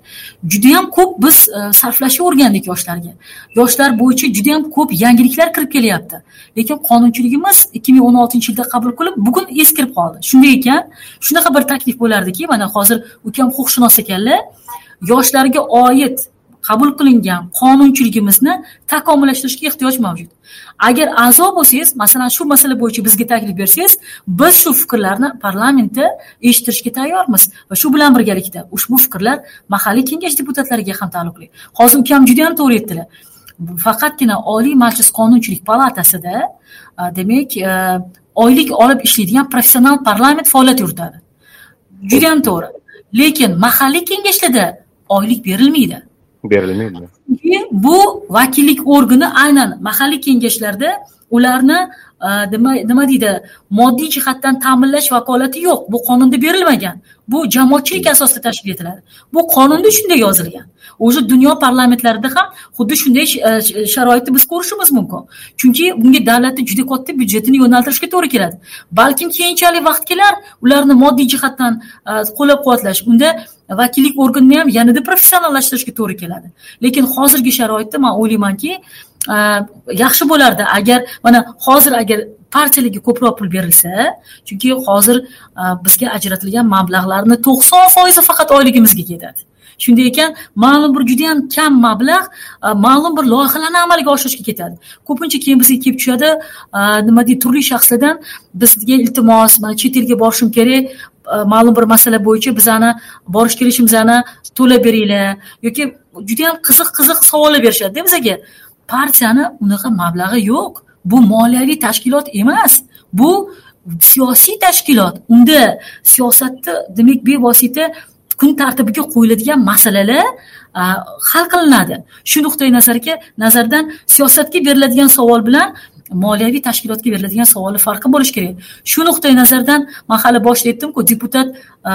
Speaker 2: Judayam ko'p biz e, sarflashga o'rgandik yoshlarga. Yoshlar bo'yicha judayam ko'p yangiliklar kirib kelyapti. Lekin qonunchiligimiz ikki ming o'n oltinchi yilda qabul qilib bugun eskirib qoldi. Shunday ekan shunaqa bir taklif bo'lardiki mana hozir ukam huquqshunos ekanlar yoshlarga oid qabul qilingan qonunchiligimizni takomillashtirishga ehtiyoj mavjud. Agar a'zo bo'lsangiz masalan shu masala bo'yicha bizga taklif bersangiz biz shu fikrlarni parlamentda eshittirishga tayyormiz va shu bilan birgalikda ushbu fikrlar mahalliy kengash deputatlariga ham taalluqli. Hozir ukam juda yam to'g'ri aytdilar. Faqatgina oliy majlis qonunchilik palatasida demak oylik olib ishlaydigan professional parlament faoliyat yuritadi. Judayam to'g'ri. Lekin mahalliy kengashlarda oylik berilmaydi.
Speaker 7: Berilmaydi
Speaker 2: bu vakillik organi aynan mahalliy kengashlarda ularni e, nima nima deydi moddiy jihatdan ta'minlash vakolati yo'q. Bu qonunda berilmagan. Bu jamoatchilik asosida tashkil etiladi. Bu qonunda shunday yozilgan. O'zi dunyo parlamentlarida ham xuddi shunday e, sharoitni biz ko'rishimiz mumkin. Chunki bunga davlatni juda katta byudjetini yo'naltirishga to'g'ri keladi. Balkim keyinchalik vaqt kelar ularni moddiy jihatdan e, qo'llab quvvatlash unda vakillik organini ham yanada professionallashtirishga to'g'ri keladi. Lekin hozirgi sharoitda man o'ylaymanki e, yaxshi bo'lardi. Agar mana hozir agar partiyalarga ko'proq pul berilsa chunki hozir e, bizga ajratilgan mablag'larni to'qson foizi faqat oyligimizga ketadi. Shunday ekan ma'lum bir judayam kam mablag' e, ma'lum bir loyihalarni amalga oshirishga ketadi. Ko'pincha keyin bizga kelib tushadi nima deydi turli shaxslardan bizga iltimos mana chet elga borishim kerak Э, ma'lum bir masala bo'yicha bizani borish kelishimizni to'lab beringlar yoki judayam qiziq qiziq savollar berishadida bizga. Partiyani unaqa mablag'i yo'q. Bu moliyaviy tashkilot emas. Bu siyosiy tashkilot. Unda siyosatni demak bevosita kun tartibiga qo'yiladigan masalalar hal qilinadi. Shu nuqtai nazarga nazardan siyosatga beriladigan savol bilan moliyaviy tashkilotga beriladigan savolni farqi bo'lishi kerak. Shu nuqtai nazardan man hali boshida aytdimku deputat e,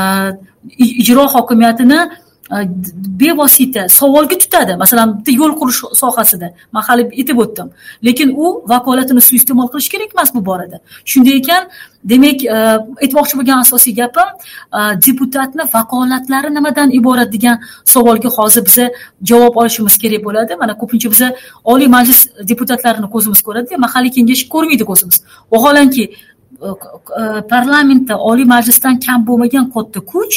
Speaker 2: ijro hokimiyatini bevosita savolga tutadi masalan bitta yo'l qurish sohasida man hali aytib o'tdim lekin u vakolatini suiiste'mol qilish kerak emas bu borada shunday ekan demak aytmoqchi bo'lgan asosiy gapim deputatni vakolatlari nimadan iborat degan savolga hozir biza javob olishimiz kerak bo'ladi mana ko'pincha biza oliy majlis deputatlarini ko'zimiz ko'radida mahalliy kengash ko'rmaydi ko'zimiz vaholanki parlamentda oliy majlisdan kam bo'lmagan katta kuch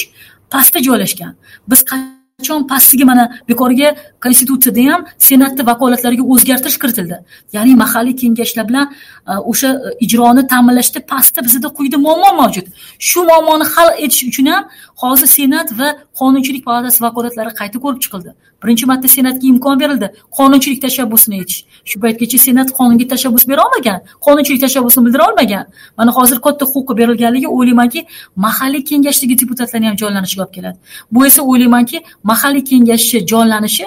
Speaker 2: pastda joylashgan. Biz qachon pastiga mana bekorga konstitutsiyada ham senatni vakolatlariga o'zgartirish kiritildi. Ya'ni mahalliy kengashlar bilan e, o'sha e, ijroni ta'minlashda pastda bizda quyida muammo mavjud. Shu muammoni hal etish uchun ham hozir senat va qonunchilik palatasi vakolatlari qayta ko'rib chiqildi. Birinchi marta senatga imkon berildi qonunchilik tashabbusini aytish shu paytgacha senat qonunga tashabbus bera olmagan qonunchilik tashabbusini bildira olmagan. Mana hozir katta huquqi berilganligi o'ylaymanki mahalliy kengashdagi deputatlarni ham jonlanishiga olib keladi. Bu esa o'ylaymanki mahalliy kengashni jonlanishi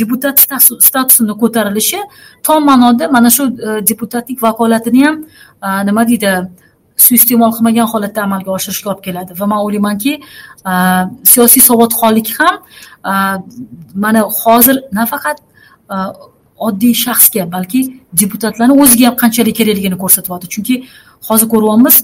Speaker 2: deputat statusini ko'tarilishi tom ma'noda mana shu e, deputatlik vakolatini ham nima deydi suiiste'mol qilmagan holatda amalga oshirishga olib keladi. Va man o'ylaymanki siyosiy savodxonlik ham mana hozir nafaqat oddiy shaxsga balki deputatlarni o'ziga ham qanchalik kerakligini ko'rsatyapti chunki hozir ko'ryapmiz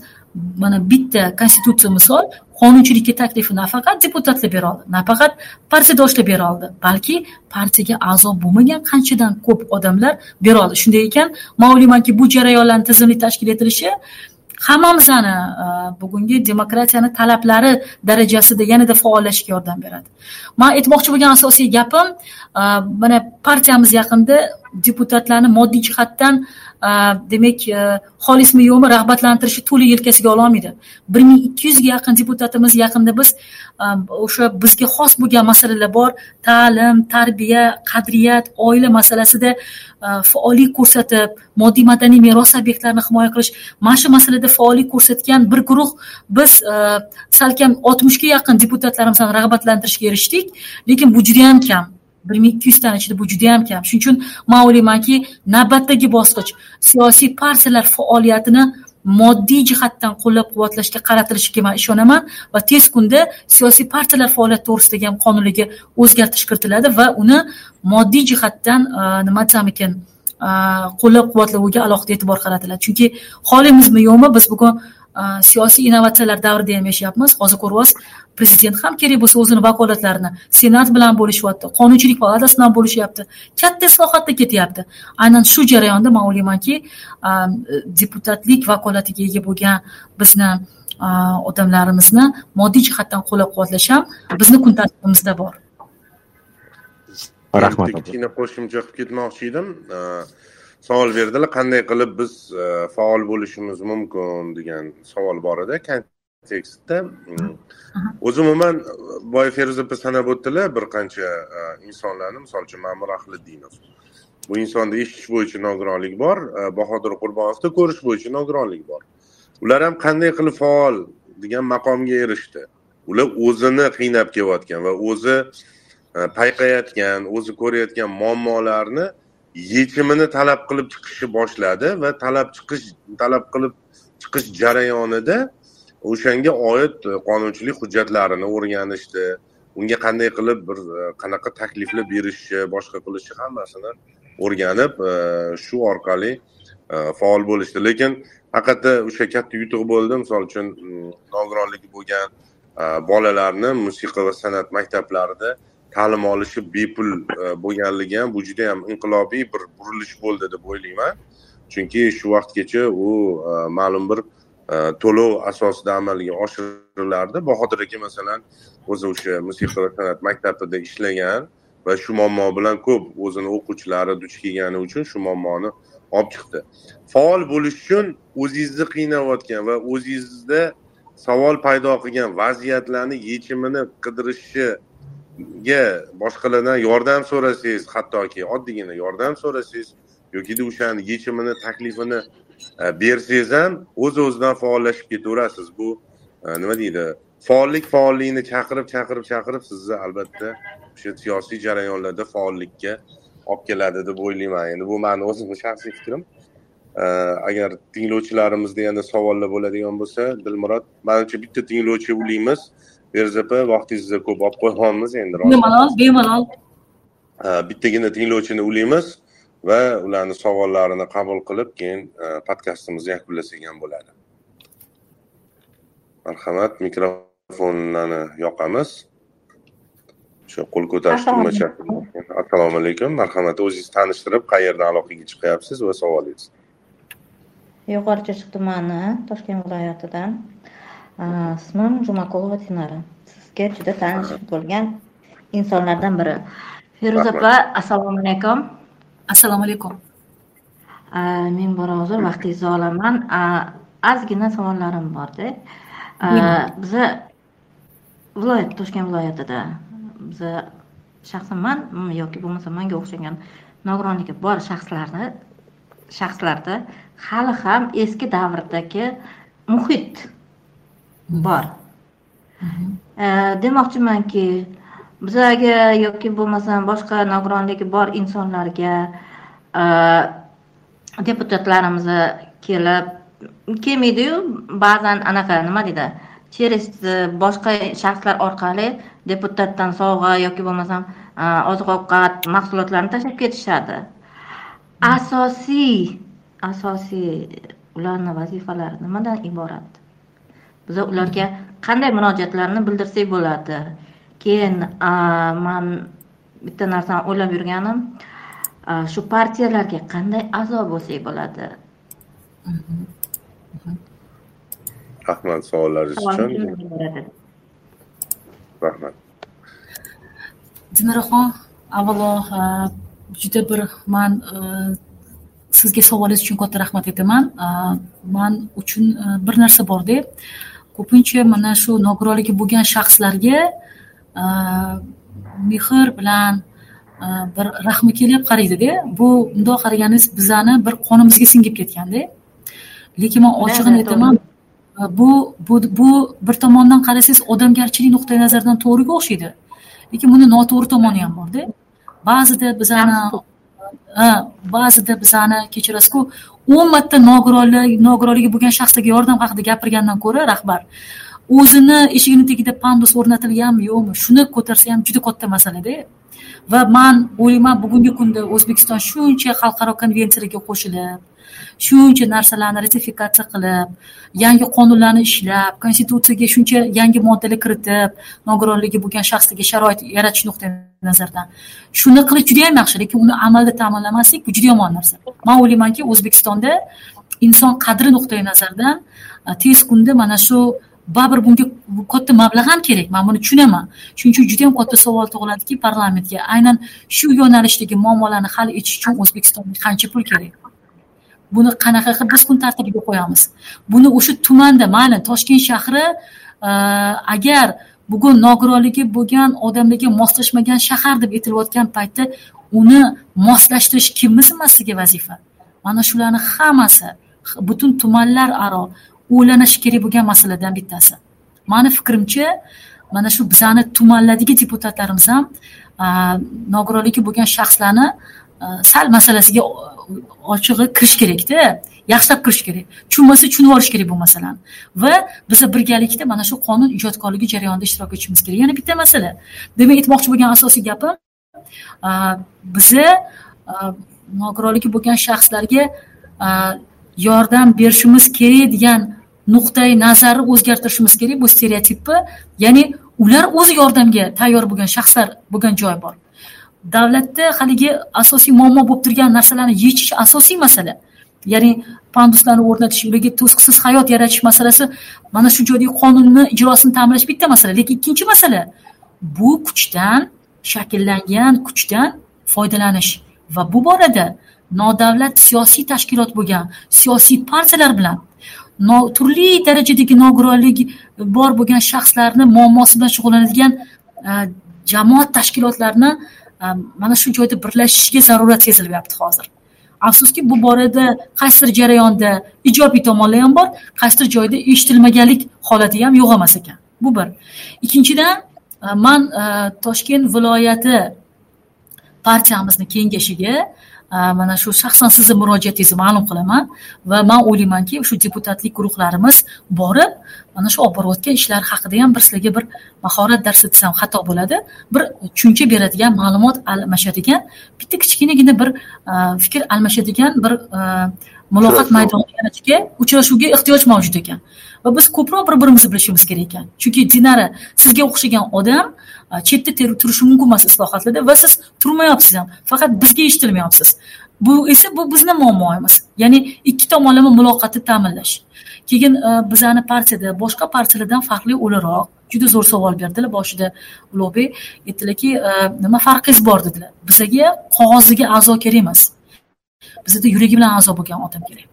Speaker 2: mana bitta konstitutsiya misol qonunchilikka taklifni nafaqat deputatlar bera oldi nafaqat partiyadoshlar bera oldi balki partiyaga a'zo bo'lmagan qanchadan ko'p odamlar bera oldi. Shunday ekan man o'ylaymanki bu jarayonlarni tizimli tashkil etilishi hammamizni e, bugungi demokratiyani talablari darajasida yanada faollashishga yordam beradi. Man aytmoqchi bo'lgan asosiy gapim e, mana partiyamiz yaqinda deputatlarni moddiy jihatdan demak e, xolismi yo'qmi rag'batlantirishni to'la yelkasiga ololmaydi. bir ming ikki yuzga yaqin deputatimiz yaqinda biz e, o'sha bizga xos bo'lgan masalalar bor. Ta'lim tarbiya qadriyat oila masalasida e, faollik ko'rsatib moddiy madaniy meros obyektlarini himoya qilish. Mana shu masalada faollik ko'rsatgan bir guruh biz salkam oltmishga yaqin deputatlarimizni rag'batlantirishga erishdik. Lekin bu judayam kam. Bir ming ikki yuztani ichida bu judayam kam. Shuning uchun man o'ylaymanki navbatdagi bosqich siyosiy partiyalar faoliyatini moddiy jihatdan qo'llab quvvatlashga qaratilishiga man ishonaman va tez kunda siyosiy partiyalar faoliyati to'g'risidagi ham qonunlarga o'zgartirish kiritiladi va uni moddiy jihatdan e, nima desam ekan e, qo'llab quvvatlovga alohida e'tibor qaratiladi. Chunki xohlaymizmi yo'qmi biz bugun e, siyosiy innovatsiyalar davrida ham yashayapmiz. Hozir ko'ryapsiz prezident ham kerak bo'lsa o'zini vakolatlarini senat bilan bo'lishyapti qonunchilik palatasi bilan bo'lishyapti katta islohotda ketyapti. Aynan shu jarayonda man o'ylaymanki deputatlik vakolatiga ega bo'lgan bizni odamlarimizni moddiy jihatdan qo'llab quvvatlash ham bizni kun tartibimizda bor.
Speaker 1: Rahmat kichkina qo'shimcha qilib ketmoqchi edim. Savol berdilar qanday qilib biz faol bo'lishimiz mumkin degan savol bor edi. Kontekstda o'zi umuman e, boya feruza opa sanab o'tdilar bir qancha e, insonlarni. Misol uchun ma'mur ahliddinov. Bu insonda eshitish bo'yicha nogironlik bor e, bahodir qurbonovda ko'rish bo'yicha nogironlik bor. Ular ham qanday qilib faol degan maqomga erishdi. Ular o'zini qiynab kelayotgan va o'zi payqayotgan o'zi ko'rayotgan muammolarni yechimini talab qilib chiqishni boshladi va talab chiqish talab qilib chiqish jarayonida o'shanga oid e, qonunchilik hujjatlarini o'rganishdi. Unga qanday qilib bir e, qanaqa takliflar berishni boshqa qilishni hammasini o'rganib e, shu orqali faol bo'lishdi. Lekin haqiqatda o'sha katta yutuq bo'ldi. Misol uchun nogironligi bo'lgan bolalarni musiqa va san'at maktablarida ta'lim olishi bepul bo'lganligi ham bu juda yam inqilobiy bir burilish bo'ldi deb o'ylayman. Chunki shu vaqtgacha u ma'lum bir Э, to'lov asosida amalga oshirilardi bahodir aka masalan o'zi o'sha musiqa va san'at maktabida ishlagan va shu muammo bilan ko'p o'zini o'quvchilari duch kelgani uchun shu muammoni olib chiqdi. Faol bo'lish uchun o'zingizni qiynayotgan va o'zingizda savol paydo qilgan vaziyatlarni yechimini qidirishga boshqalardan yordam so'rasangiz hattoki oddiygina yordam so'rasangiz yokida o'shani yechimini taklifini bersangiz ham o'z o'zidan faollashib ketaverasiz. Bu nima deydi? Faollik faollikni chaqirib chaqirib chaqirib sizni albatta o'sha siyosiy jarayonlarda faollikka olib keladi deb o'ylayman. Endi bu mani o'zimni shaxsiy fikrim. Agar tinglovchilarimizda yana savollar bo'ladigan bo'lsa dilmurod manimcha bitta tinglovchi ulaymiz feruza opa vaqtingizni ko'p olib qo'yapmiz endi
Speaker 2: bemalol bemalol.
Speaker 1: Bittagina tinglovchini ulaymiz va ularni savollarini qabul qilib keyin podkastimizni yakunlasak ham bo'ladi. Marhamat mikrofonlarni yoqamiz. Shu qo'l ko'tarish tugmacha assalomu alaykum. Marhamat o'zingizni tanishtirib qayerdan aloqaga chiqyapsiz va savolingiz
Speaker 8: yuqori chirchiq tumani toshkent viloyatidan. Ismim jumakulova dinara sizga juda tanish bo'lgan insonlardan biri. Feruza opa assalomu alaykum
Speaker 2: assalomu alaykum.
Speaker 8: Men bora hozir vaqtingizni olaman ozgina savollarim borda. Biza viloyat toshkent viloyatida biza shaxsan man yoki bo'lmasa manga o'xshagan nogironligi bor shaxslarni shaxslarda hali ham eski davrdagi muhit bor. Demoqchimanki bizaga yoki bo'lmasam boshqa nogironligi bor insonlarga e, deputatlarimiz kelib kelmaydiyu ba'zan anaqa nima deydi через e, boshqa shaxslar orqali deputatdan sovg'a yoki bo'lmasam e, oziq ovqat mahsulotlarini tashlab ketishadi. Asosiy asosiy ularni vazifalari nimadan iborat? Biza ularga qanday murojaatlarni bildirsak bo'ladi? Keyin man bitta narsani o'ylab yurganim shu partiyalarga qanday a'zo bo'lsak bo'ladi?
Speaker 1: Rahmat savollaringiz uchun. rahmat.
Speaker 2: Dinaраxon avvalo juda bir man sizga savolingiz uchun katta rahmat aytaman. Man uchun bir narsa borda ko'pincha mana shu nogironligi bo'lgan shaxslarga mehr bilan e, bir rahmi kelib qaraydida. Bu bundoq qaraganimiz bizani bir qonimizga singib ketganda lekin man ochig'ini aytaman e, bu bu bu bir tomondan qarasangiz odamgarchilik nuqtai nazaridan to'g'riga o'xshaydi. Lekin buni noto'g'ri tomoni ham borda. Ba'zida bizani ha ba'zida bizani kechirasizku o'n marta nogironlik nogironligi bo'lgan shaxslarga yordam haqida gapirgandan ko'ra rahbar o'zini eshigini tagida pandus o'rnatilganmi yo'qmi shuni ko'tarsa ham juda katta masalada. Va man o'ylayman bugungi kunda o'zbekiston shuncha xalqaro konvensiyalarga qo'shilib shuncha narsalarni ratifikatsiya qilib yangi qonunlarni ishlab konstitutsiyaga shuncha yangi moddalar kiritib nogironligi bo'lgan shaxslarga sharoit yaratish nuqtai nazaridan shuni qilish juda yam yaxshi lekin uni amalda ta'minlamaslik bu juda yomon narsa. Man o'ylaymanki o'zbekistonda inson qadri nuqtai nazaridan e, tez kunda mana shu baribir bunga katta mablag' ham kerak. Man buni tushunaman. Shuning uchun juda yam katta savol tug'iladiki parlamentga aynan shu yo'nalishdagi muammolarni hal etish uchun o'zbekistonga qancha pul kerak? Buni qanaqa qilib biz kun tartibiga qo'yamiz? Buni o'sha tumanda mayli toshkent shahri e, agar bugun nogironligi bo'lgan odamlarga moslashmagan shahar deb aytilayotgan paytda uni moslashtirish kimni zimmasiga vazifa? Mana shularni hammasi butun tumanlar aro o'ylanish kerak bo'lgan masaladan bittasi. Mani fikrimcha mana shu bizani tumanlardagi deputatlarimiz ham nogironligi bo'lgan shaxslarni sal masalasiga ochig'i kirish kerakda yaxshilab kirish kerak. Tushunmasa tushunib olish kerak bu masalani va biza birgalikda mana shu qonun ijodkorligi jarayonida ishtirok etishimiz kerak. Yana bitta masala. Demak aytmoqchi bo'lgan asosiy gapim biza nogironligi bo'lgan shaxslarga yordam berishimiz kerak degan nuqtai nazarni o'zgartirishimiz kerak bu stereotipni. Ya'ni ular o'z yordamga tayyor bo'lgan shaxslar bo'lgan joy bor. Davlatda haligi asosiy muammo bo'lib turgan narsalarni yechish asosiy masala. Ya'ni panduslarni o'rnatish ularga to'siqsiz hayot yaratish masalasi mana shu joydagi qonunni ijrosini ta'minlash bitta masala. Lekin ikkinchi masala bu kuchdan shakllangan kuchdan foydalanish. Va bu borada nodavlat siyosiy tashkilot bo'lgan siyosiy partiyalar bilan turli darajadagi nogironligi bor bo'lgan shaxslarni muammosi bilan shug'ullanadigan e, jamoat tashkilotlarini e, mana shu joyda birlashishiga zarurat sezilyapti hozir. Afsuski bu borada qaysidir jarayonda ijobiy tomonlar ham bor qaysidir joyda eshitilmaganlik holati ham yo'q emas ekan. Bu bir. Ikkinchidan e, man toshkent viloyati partiyamizni kengashiga mana shu shaxsan sizni murojaatingizni ma'lum qilaman va man o'ylaymanki shu deputatlik guruhlarimiz borib mana shu olib borayotgan ishlar haqida ham bir sizlarga bir mahorat darsi desam xato bo'ladi. Bir tushuncha beradigan ma'lumot almashadigan bitta kichkinagina bir e, fikr almashadigan bir e, muloqot
Speaker 1: Uchrashuv.
Speaker 2: maydoni yaratishga uchrashuvga ehtiyoj mavjud ekan. Va biz ko'proq bir birimizni bilishimiz kerak ekan. Chunki dinara sizga o'xshagan odam chetda turishi mumkin emas islohotlarda va siz turmayapsiz ham faqat bizga eshitilmayapsiz. Bu esa bu bizni muammomiz ya'ni ikki tomonlama muloqotni ta'minlash. Keyin e, bizani partiyada boshqa partiyalardan farqli o'laroq juda zo'r savol berdilar boshida ulug'bek aytdilarki e, nima farqingiz bor dedilar. Bizaga qog'ozdagi a'zo kerak emas. Bizada yuragi bilan a'zo bo'lgan odam kerak.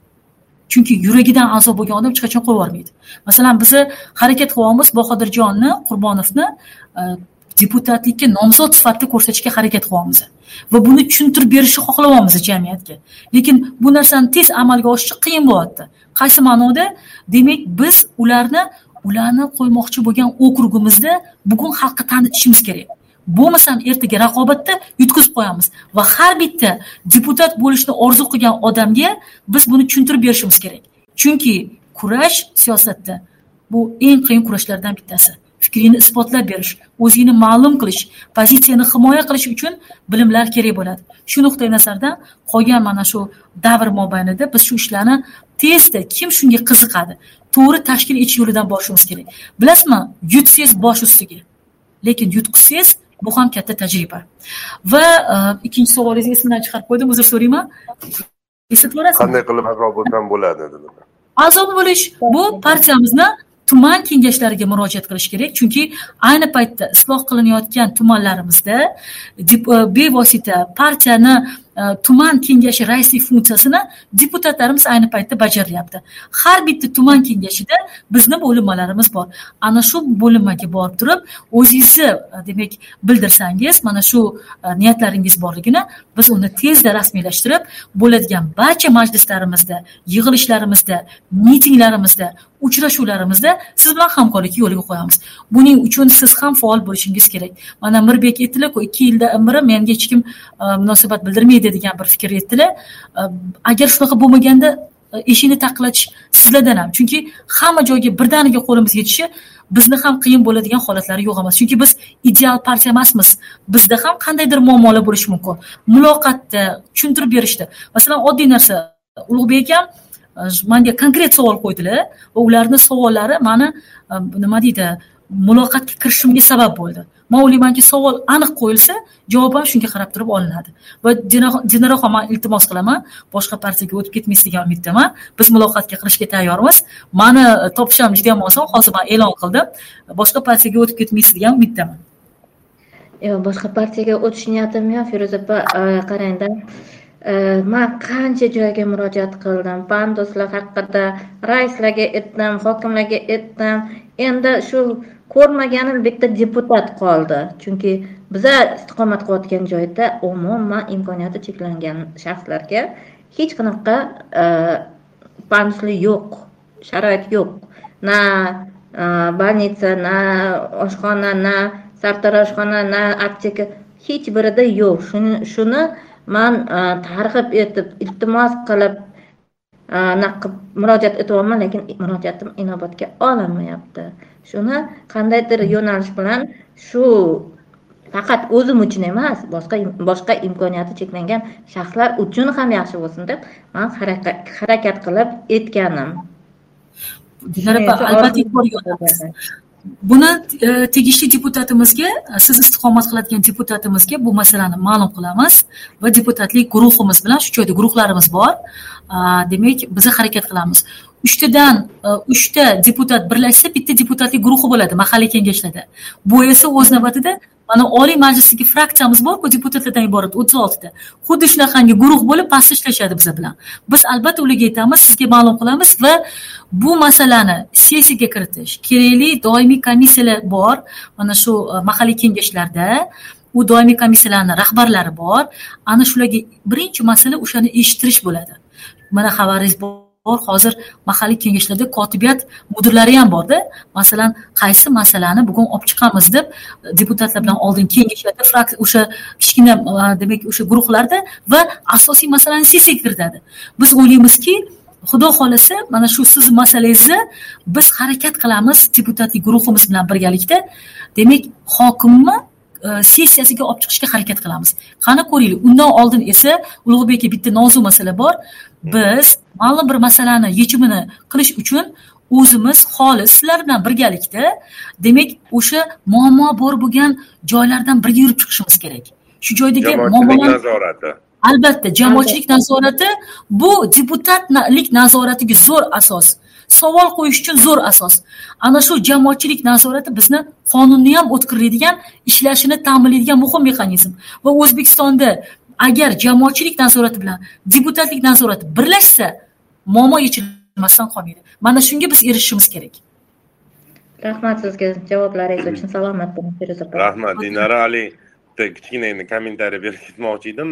Speaker 2: Chunki yuragidan a'zo bo'lgan odam hech qachon qo'yib yubormaydi masalan biza harakat qilyapmiz bahodirjonni qurbonovni e, deputatlikka nomzod sifatida ko'rsatishga harakat qilyapmiz va buni tushuntirib berishni xohlayapmiz jamiyatga. Lekin bu narsani tez amalga oshishi qiyin bo'lyapti. Qaysi ma'noda? Demak biz ularni ularni qo'ymoqchi bo'lgan okrugimizda bugun xalqqa tanitishimiz kerak. Bo'lmasam ertaga raqobatda yutqizib qo'yamiz va har bitta deputat bo'lishni orzu qilgan odamga biz buni tushuntirib berishimiz kerak. Chunki kurash siyosatda bu eng qiyin kurashlardan bittasi. Fikringni isbotlab berish o'zingni ma'lum qilish pozitsiyani himoya qilish uchun bilimlar kerak bo'ladi. Shu nuqtai nazardan qolgan mana shu davr mobaynida biz shu ishlarni tezda kim shunga qiziqadi to'g'ri tashkil etish yo'lidan borishimiz kerak. Bilasizmi yutsangiz bosh ustiga lekin yutqizsangiz bu ham katta tajriba. Va e, ikkinchi savolingizni esimdan chiqarib qo'ydim uzr so'rayman. Eslatib yuborasizmi
Speaker 1: qanday qilib a'zo bo'lsam bo'ladi dedilar
Speaker 2: a'zo bo'lish bu partiyamizni tuman kengashlariga murojaat qilish kerak. Chunki ayni paytda isloh qilinayotgan tumanlarimizda e, bevosita partiyani e, tuman kengashi raislik funksiyasini deputatlarimiz ayni paytda bajaryapti. Har bitta tuman kengashida bizni bo'linmalarimiz bor. Ana shu bo'linmaga borib turib o'zingizni e, demak bildirsangiz mana shu niyatlaringiz borligini biz uni tezda rasmiylashtirib bo'ladigan barcha majlislarimizda yig'ilishlarimizda mitinglarimizda uchrashuvlarimizda siz bilan hamkorlikni yo'lga qo'yamiz. Buning uchun siz ham faol bo'lishingiz kerak. Mana mirbek aytdilarku ikki yilda beri menga hech kim e, munosabat bildirmaydi degan bir fikr aytdilar e, agar shunaqa bo'lmaganda eshikni taqillatish sizlardan ham. Chunki hamma joyga birdaniga qo'limiz yetishi bizni ham qiyin bo'ladigan holatlari yo'q emas. Chunki biz ideal partiya emasmiz. Bizda ham qandaydir muammolar bo'lishi mumkin? Muloqotda tushuntirib berishda masalan oddiy narsa. Ulug'bek akam e, manga konkret savol qo'ydilar va ularni savollari mani e, nima deydi muloqotga kirishimga sabab bo'ldi. Man o'ylaymanki savol aniq qo'yilsa javob ham shunga qarab turib olinadi. Va Dina- man iltimos qilaman. Boshqa partiyaga o'tib ketmaysiz degan umiddaman. Biz muloqotga kirishga tayyormiz. Mani e, topish ham juda yam oson. Hozir man e'lon qildim. Boshqa partiyaga o'tib ketmaysiz degan umiddaman.
Speaker 8: Yo'q boshqa partiyaga o'tish niyatim yo'q feruza opa. E, Qarangda e, man qancha joyga murojaat qildim. Panduslar haqida raislarga aytdim hokimlarga aytdim endi shu ko'rmaganim bitta deputat qoldi. Chunki biza istiqomat qilayotgan joyda umuman imkoniyati cheklangan shaxslarga hech qanaqa e, yo'q sharoit yo'q. Na e, больница na oshxona na sartaroshxona na apteka hech birida yo'q. Shuni shuni man e, targ'ib etib iltimos qilib e, qilib murojaat etyapman lekin murojaatim inobatga olinmayapti. Shuni qandaydir yo'nalish bilan shu faqat o'zim uchun emas boshqa boshqa imkoniyati cheklangan shaxslar uchun ham yaxshi bo'lsin deb man harakat qilib aytganim
Speaker 2: Dilara opa albatta buni e, tegishli deputatimizga siz istiqomat qiladigan deputatimizga bu masalani ma'lum qilamiz va deputatlik guruhimiz bilan shu joyda guruhlarimiz bor. Demak biz harakat qilamiz uchtadan e, uchta deputat birlashsa bitta deputatlik guruhi bo'ladi mahalliy kengashlarda. Bu esa o'z navbatida mana oliy majlisdagi fraksiyamiz borku deputatlardan iborat o'ttiz oltita xuddi shunaqangi guruh bo'lib pastda ishlashadi biza bilan. Biz albatta ularga aytamiz sizga ma'lum qilamiz va bu masalani sessiyaga kiritish kerakli doimiy komissiyalar bor. Mana shu e, mahalliy kengashlarda u doimiy komissiyalarni rahbarlari bor. Ana shularga birinchi masala o'shani eshittirish bo'ladi. Mana xabaringiz bor. Hozir mahalliy kengashlarda kotibiyat mudirlari ham borda. Masalan qaysi masalani bugun olib chiqamiz deb e, deputatlar bilan oldin kengashlarda fraksiya o'sha kichkina e, demak o'sha guruhlarda va asosiy masalani sessiyaga kiritadi biz o'ylaymizki xudo xohlasa mana shu sizni masalangizni biz harakat qilamiz deputatlik guruhimiz bilan birgalikda. Demak hokimni e, sessiyasiga olib chiqishga harakat qilamiz. Qani ko'ringlar undan oldin esa ulug'bek aka bitta nozik masala bor. Biz ma'lum bir masalani yechimini qilish uchun o'zimiz xolis sizlar bilan birgalikda demak o'sha muammo bor bo'lgan joylardan birga yurib chiqishimiz kerak. Shu joydagi muammolar
Speaker 1: nazorati.
Speaker 2: Albatta jamoatchilik nazorati. Bu deputatlik nazoratiga zo'r asos savol qo'yish uchun zo'r asos. Ana shu jamoatchilik nazorati bizni qonunni ham o'tkirlaydigan ishlashini ta'minlaydigan muhim mexanizm. Va o'zbekistonda agar jamoatchilik nazorati bilan deputatlik nazorati birlashsa muammo yechilmasdan qolmaydi. Mana shunga biz erishishimiz kerak.
Speaker 8: Rahmat sizga javoblaringiz uchun. Salomat bo'ling feruza opa
Speaker 1: rahmat dinara ali. Bitta kichkina endi kommentariy berib ketmoqchi edim.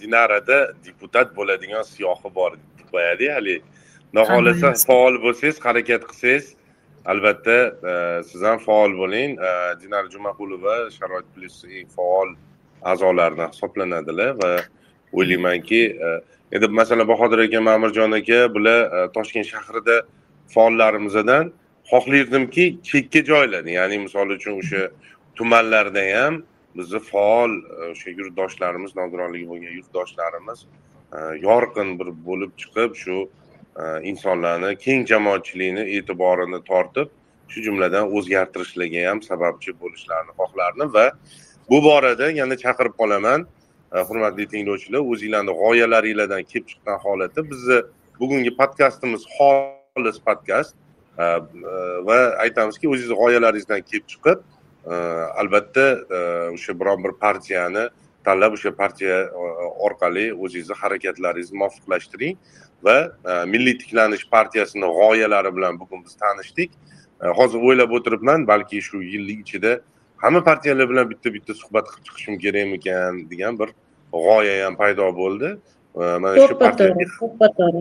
Speaker 1: Dinarada deputat bo'ladigan siyohi bor deb qo'yadi haligi xudo xohlasa faol bo'lsangiz harakat qilsangiz albatta siz ham faol bo'ling. Dinara jumaqulova sharoit plyus eng faol a'zolaridan hisoblanadilar va o'ylaymanki e, endi masalan bahodir aka ma'murjon aka bular e, toshkent shahrida faollarimizdan xohlaydimki chekka joylarda ya'ni misol uchun o'sha tumanlarda ham bizni faol e, o'sha yurtdoshlarimiz nogironligi bo'lgan yurtdoshlarimiz yorqin bir bo'lib chiqib shu insonlarni keng jamoatchilikni e'tiborini tortib shu jumladan o'zgartirishlarga ham sababchi bo'lishlarini xohlardim va bu borada yana chaqirib qolaman e, hurmatli tinglovchilar o'zinglarni g'oyalaringlardan kelib chiqqan holatda bizni bugungi podkastimiz xolis podkast e, e, va aytamizki o'zingizni g'oyalaringizdan kelib chiqib albatta o'sha biron bir partiyani tanlab o'sha partiya orqali o'zingizni harakatlaringizni muvofiqlashtiring va milliy tiklanish partiyasini g'oyalari bilan bugun biz tanishdik. Hozir o'ylab o'tiribman balki shu yillik ichida hamma partiyalar bilan bitta bitta suhbat qilib chiqishim kerakmikan degan bir g'oya ham paydo bo'ldi. Mana shu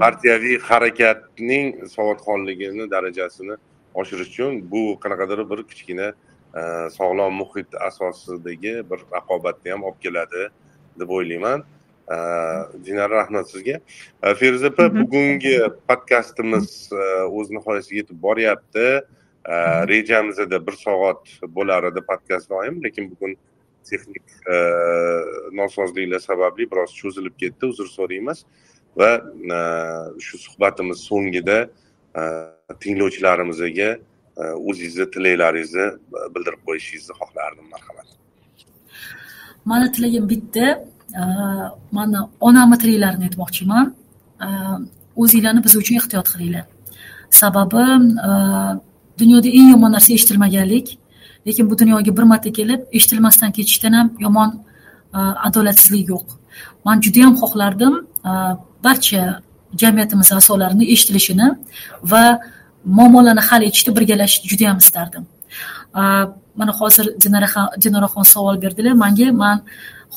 Speaker 1: partiyaviy harakatning savodxonligini darajasini oshirish uchun bu qanaqadir bir kichkina sog'lom muhit asosidagi bir raqobatni ham olib keladi deb o'ylayman. Dinara rahmat sizga. Feruza opa bugungi podkastimiz o'z nihoyasiga yetib boryapti rejamizda bir soat bo'lar edi podkast doim lekin bugun texnik nosozliklar sababli biroz cho'zilib ketdi uzr so'raymiz va shu suhbatimiz so'ngida tinglovchilarimizga o'zingizni tilaklaringizni bildirib qo'yishingizni xohlardim marhamat
Speaker 2: mani tilagim bitta mani onamni tilaklarini aytmoqchiman o'zinglarni biz uchun ehtiyot qilinglar sababi dunyoda eng yomon narsa eshitilmaganlik. Lekin bu dunyoga bir marta kelib eshitilmasdan ketishdan ham yomon e, adolatsizlik yo'q. Man judayam xohlardim e, barcha jamiyatimiz a'zolarini eshitilishini va muammolarni hal etishda birgalashishni judayam istardim. E, mana hozir dinoraxon savol berdilar. Manga man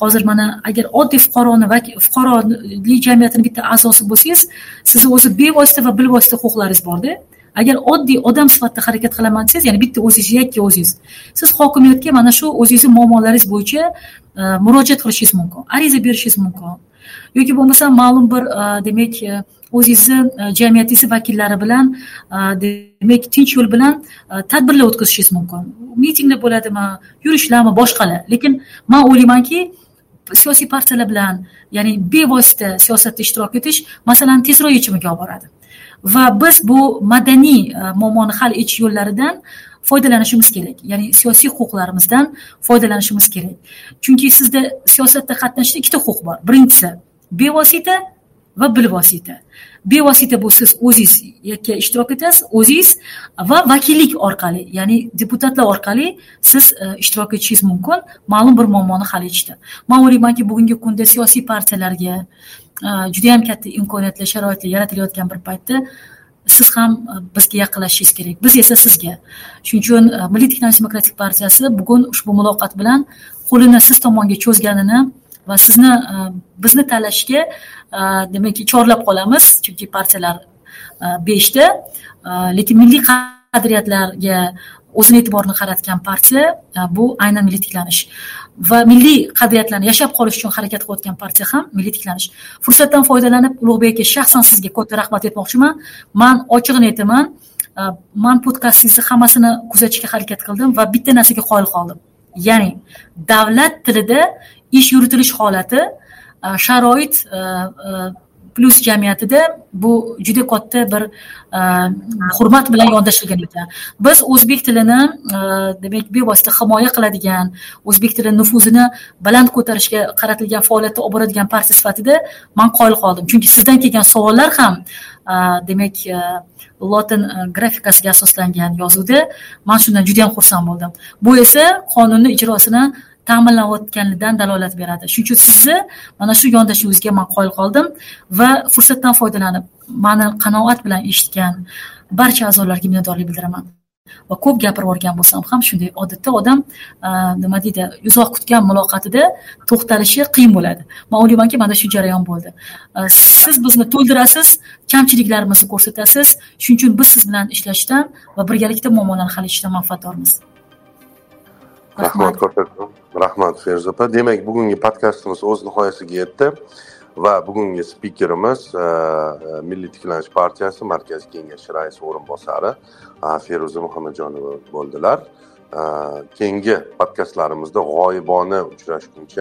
Speaker 2: hozir mana agar oddiy fuqaroni fuqarolik jamiyatini bitta a'zosi bo'lsangiz sizni o'zi bevosita va bilvosita huquqlaringiz borda. Agar oddiy odam sifatida harakat qilaman desangiz ya'ni bitta o'zingiz yakka o'zingiz. Siz hokimiyatga mana shu o'zingizni muammolaringiz bo'yicha e, murojaat qilishingiz mumkin ariza berishingiz mumkin. Yoki bo'lmasam ma'lum bir e, demak e, o'zingizni jamiyatingizni vakillari bilan demak tinch yo'l bilan tadbirlar o'tkazishingiz mumkin. Mitinglar bo'ladimi yurishlarmi boshqalar. Lekin man o'ylaymanki siyosiy partiyalar bilan ya'ni bevosita siyosatda ishtirok etish masalani tezroq yechimiga olib boradi. Va biz bu madaniy e, muammoni hal etish yo'llaridan foydalanishimiz kerak. Ya'ni siyosiy huquqlarimizdan foydalanishimiz kerak. Chunki sizda siyosatda qatnashishda ikkita huquq bor. Birinchisi bevosita va bilvosita bevosita bu siz o'zingiz yakka ishtirok etasiz o'zingiz va vakillik orqali ya'ni deputatlar orqali siz e, ishtirok etishingiz mumkin. Ma'lum bir muammoni hal etishda. Man o'ylaymanki bugungi kunda siyosiy partiyalarga e, judayam katta imkoniyatlar sharoitlar yaratilayotgan bir paytda siz ham e, bizga yaqinlashishingiz kerak. Biz esa sizga. Shuning uchun milliy demokratik partiyasi bugun ushbu muloqot bilan qo'lini siz tomonga cho'zganini va sizni e, bizni tanlashga e, demak chorlab qolamiz chunki partiyalar e, beshta. Lekin milliy qadriyatlarga o'zini e'tiborini qaratgan partiya bu aynan milliy tiklanish. Va milliy qadriyatlarni yashab qolish uchun harakat qilayotgan partiya ham milliy tiklanish. Fursatdan foydalanib ulug'bek aka shaxsan sizga katta rahmat aytmoqchiman. Man ochig'ini aytaman man podkastingizni hammasini kuzatishga harakat qildim va bitta narsaga qoyil qoldim. Ya'ni davlat tilida ish yuritilish holati e, sharoit e, e, plyus jamiyatida bu juda katta bir hurmat bilan yondashilgan ekan. Biz o'zbek tilini demak bevosita himoya qiladigan o'zbek tili nufuzini baland ko'tarishga qaratilgan faoliyatda olib boradigan partiya sifatida man qoyil qoldim. Chunki sizdan kelgan savollar ham demak lotin grafikasiga asoslangan yozuvda man shundan juda yam xursand bo'ldim. Bu esa qonunni ijrosini ta'minlanayotganligidan dalolat beradi. Shuning uchun sizni mana shu yondashuvingizga man qoyil qoldim va fursatdan foydalanib mani qanoat bilan eshitgan barcha a'zolarga minnatdorlik bildiraman. Va ko'p gapirib yuborgan bo'lsam ham shunday odatda odam nima deydi uzoq kutgan muloqotida to'xtalishi qiyin bo'ladi. Man o'ylaymanki mana shu jarayon bo'ldi. Siz bizni to'ldirasiz kamchiliklarimizni ko'rsatasiz. Shuning uchun biz siz bilan ishlashdan va birgalikda muammolarni hal etishdan manfaatdormiz.
Speaker 1: Rahmat ko'rsatdim rahmat feruza opa. Demak bugungi podkastimiz o'z nihoyasiga yetdi va bugungi spikerimiz e, e, milliy tiklanish partiyasi markaziy kengashi raisi o'rinbosari feruza muhammadjonova bo'ldilar. E, keyingi podkastlarimizda g'oyibona uchrashguncha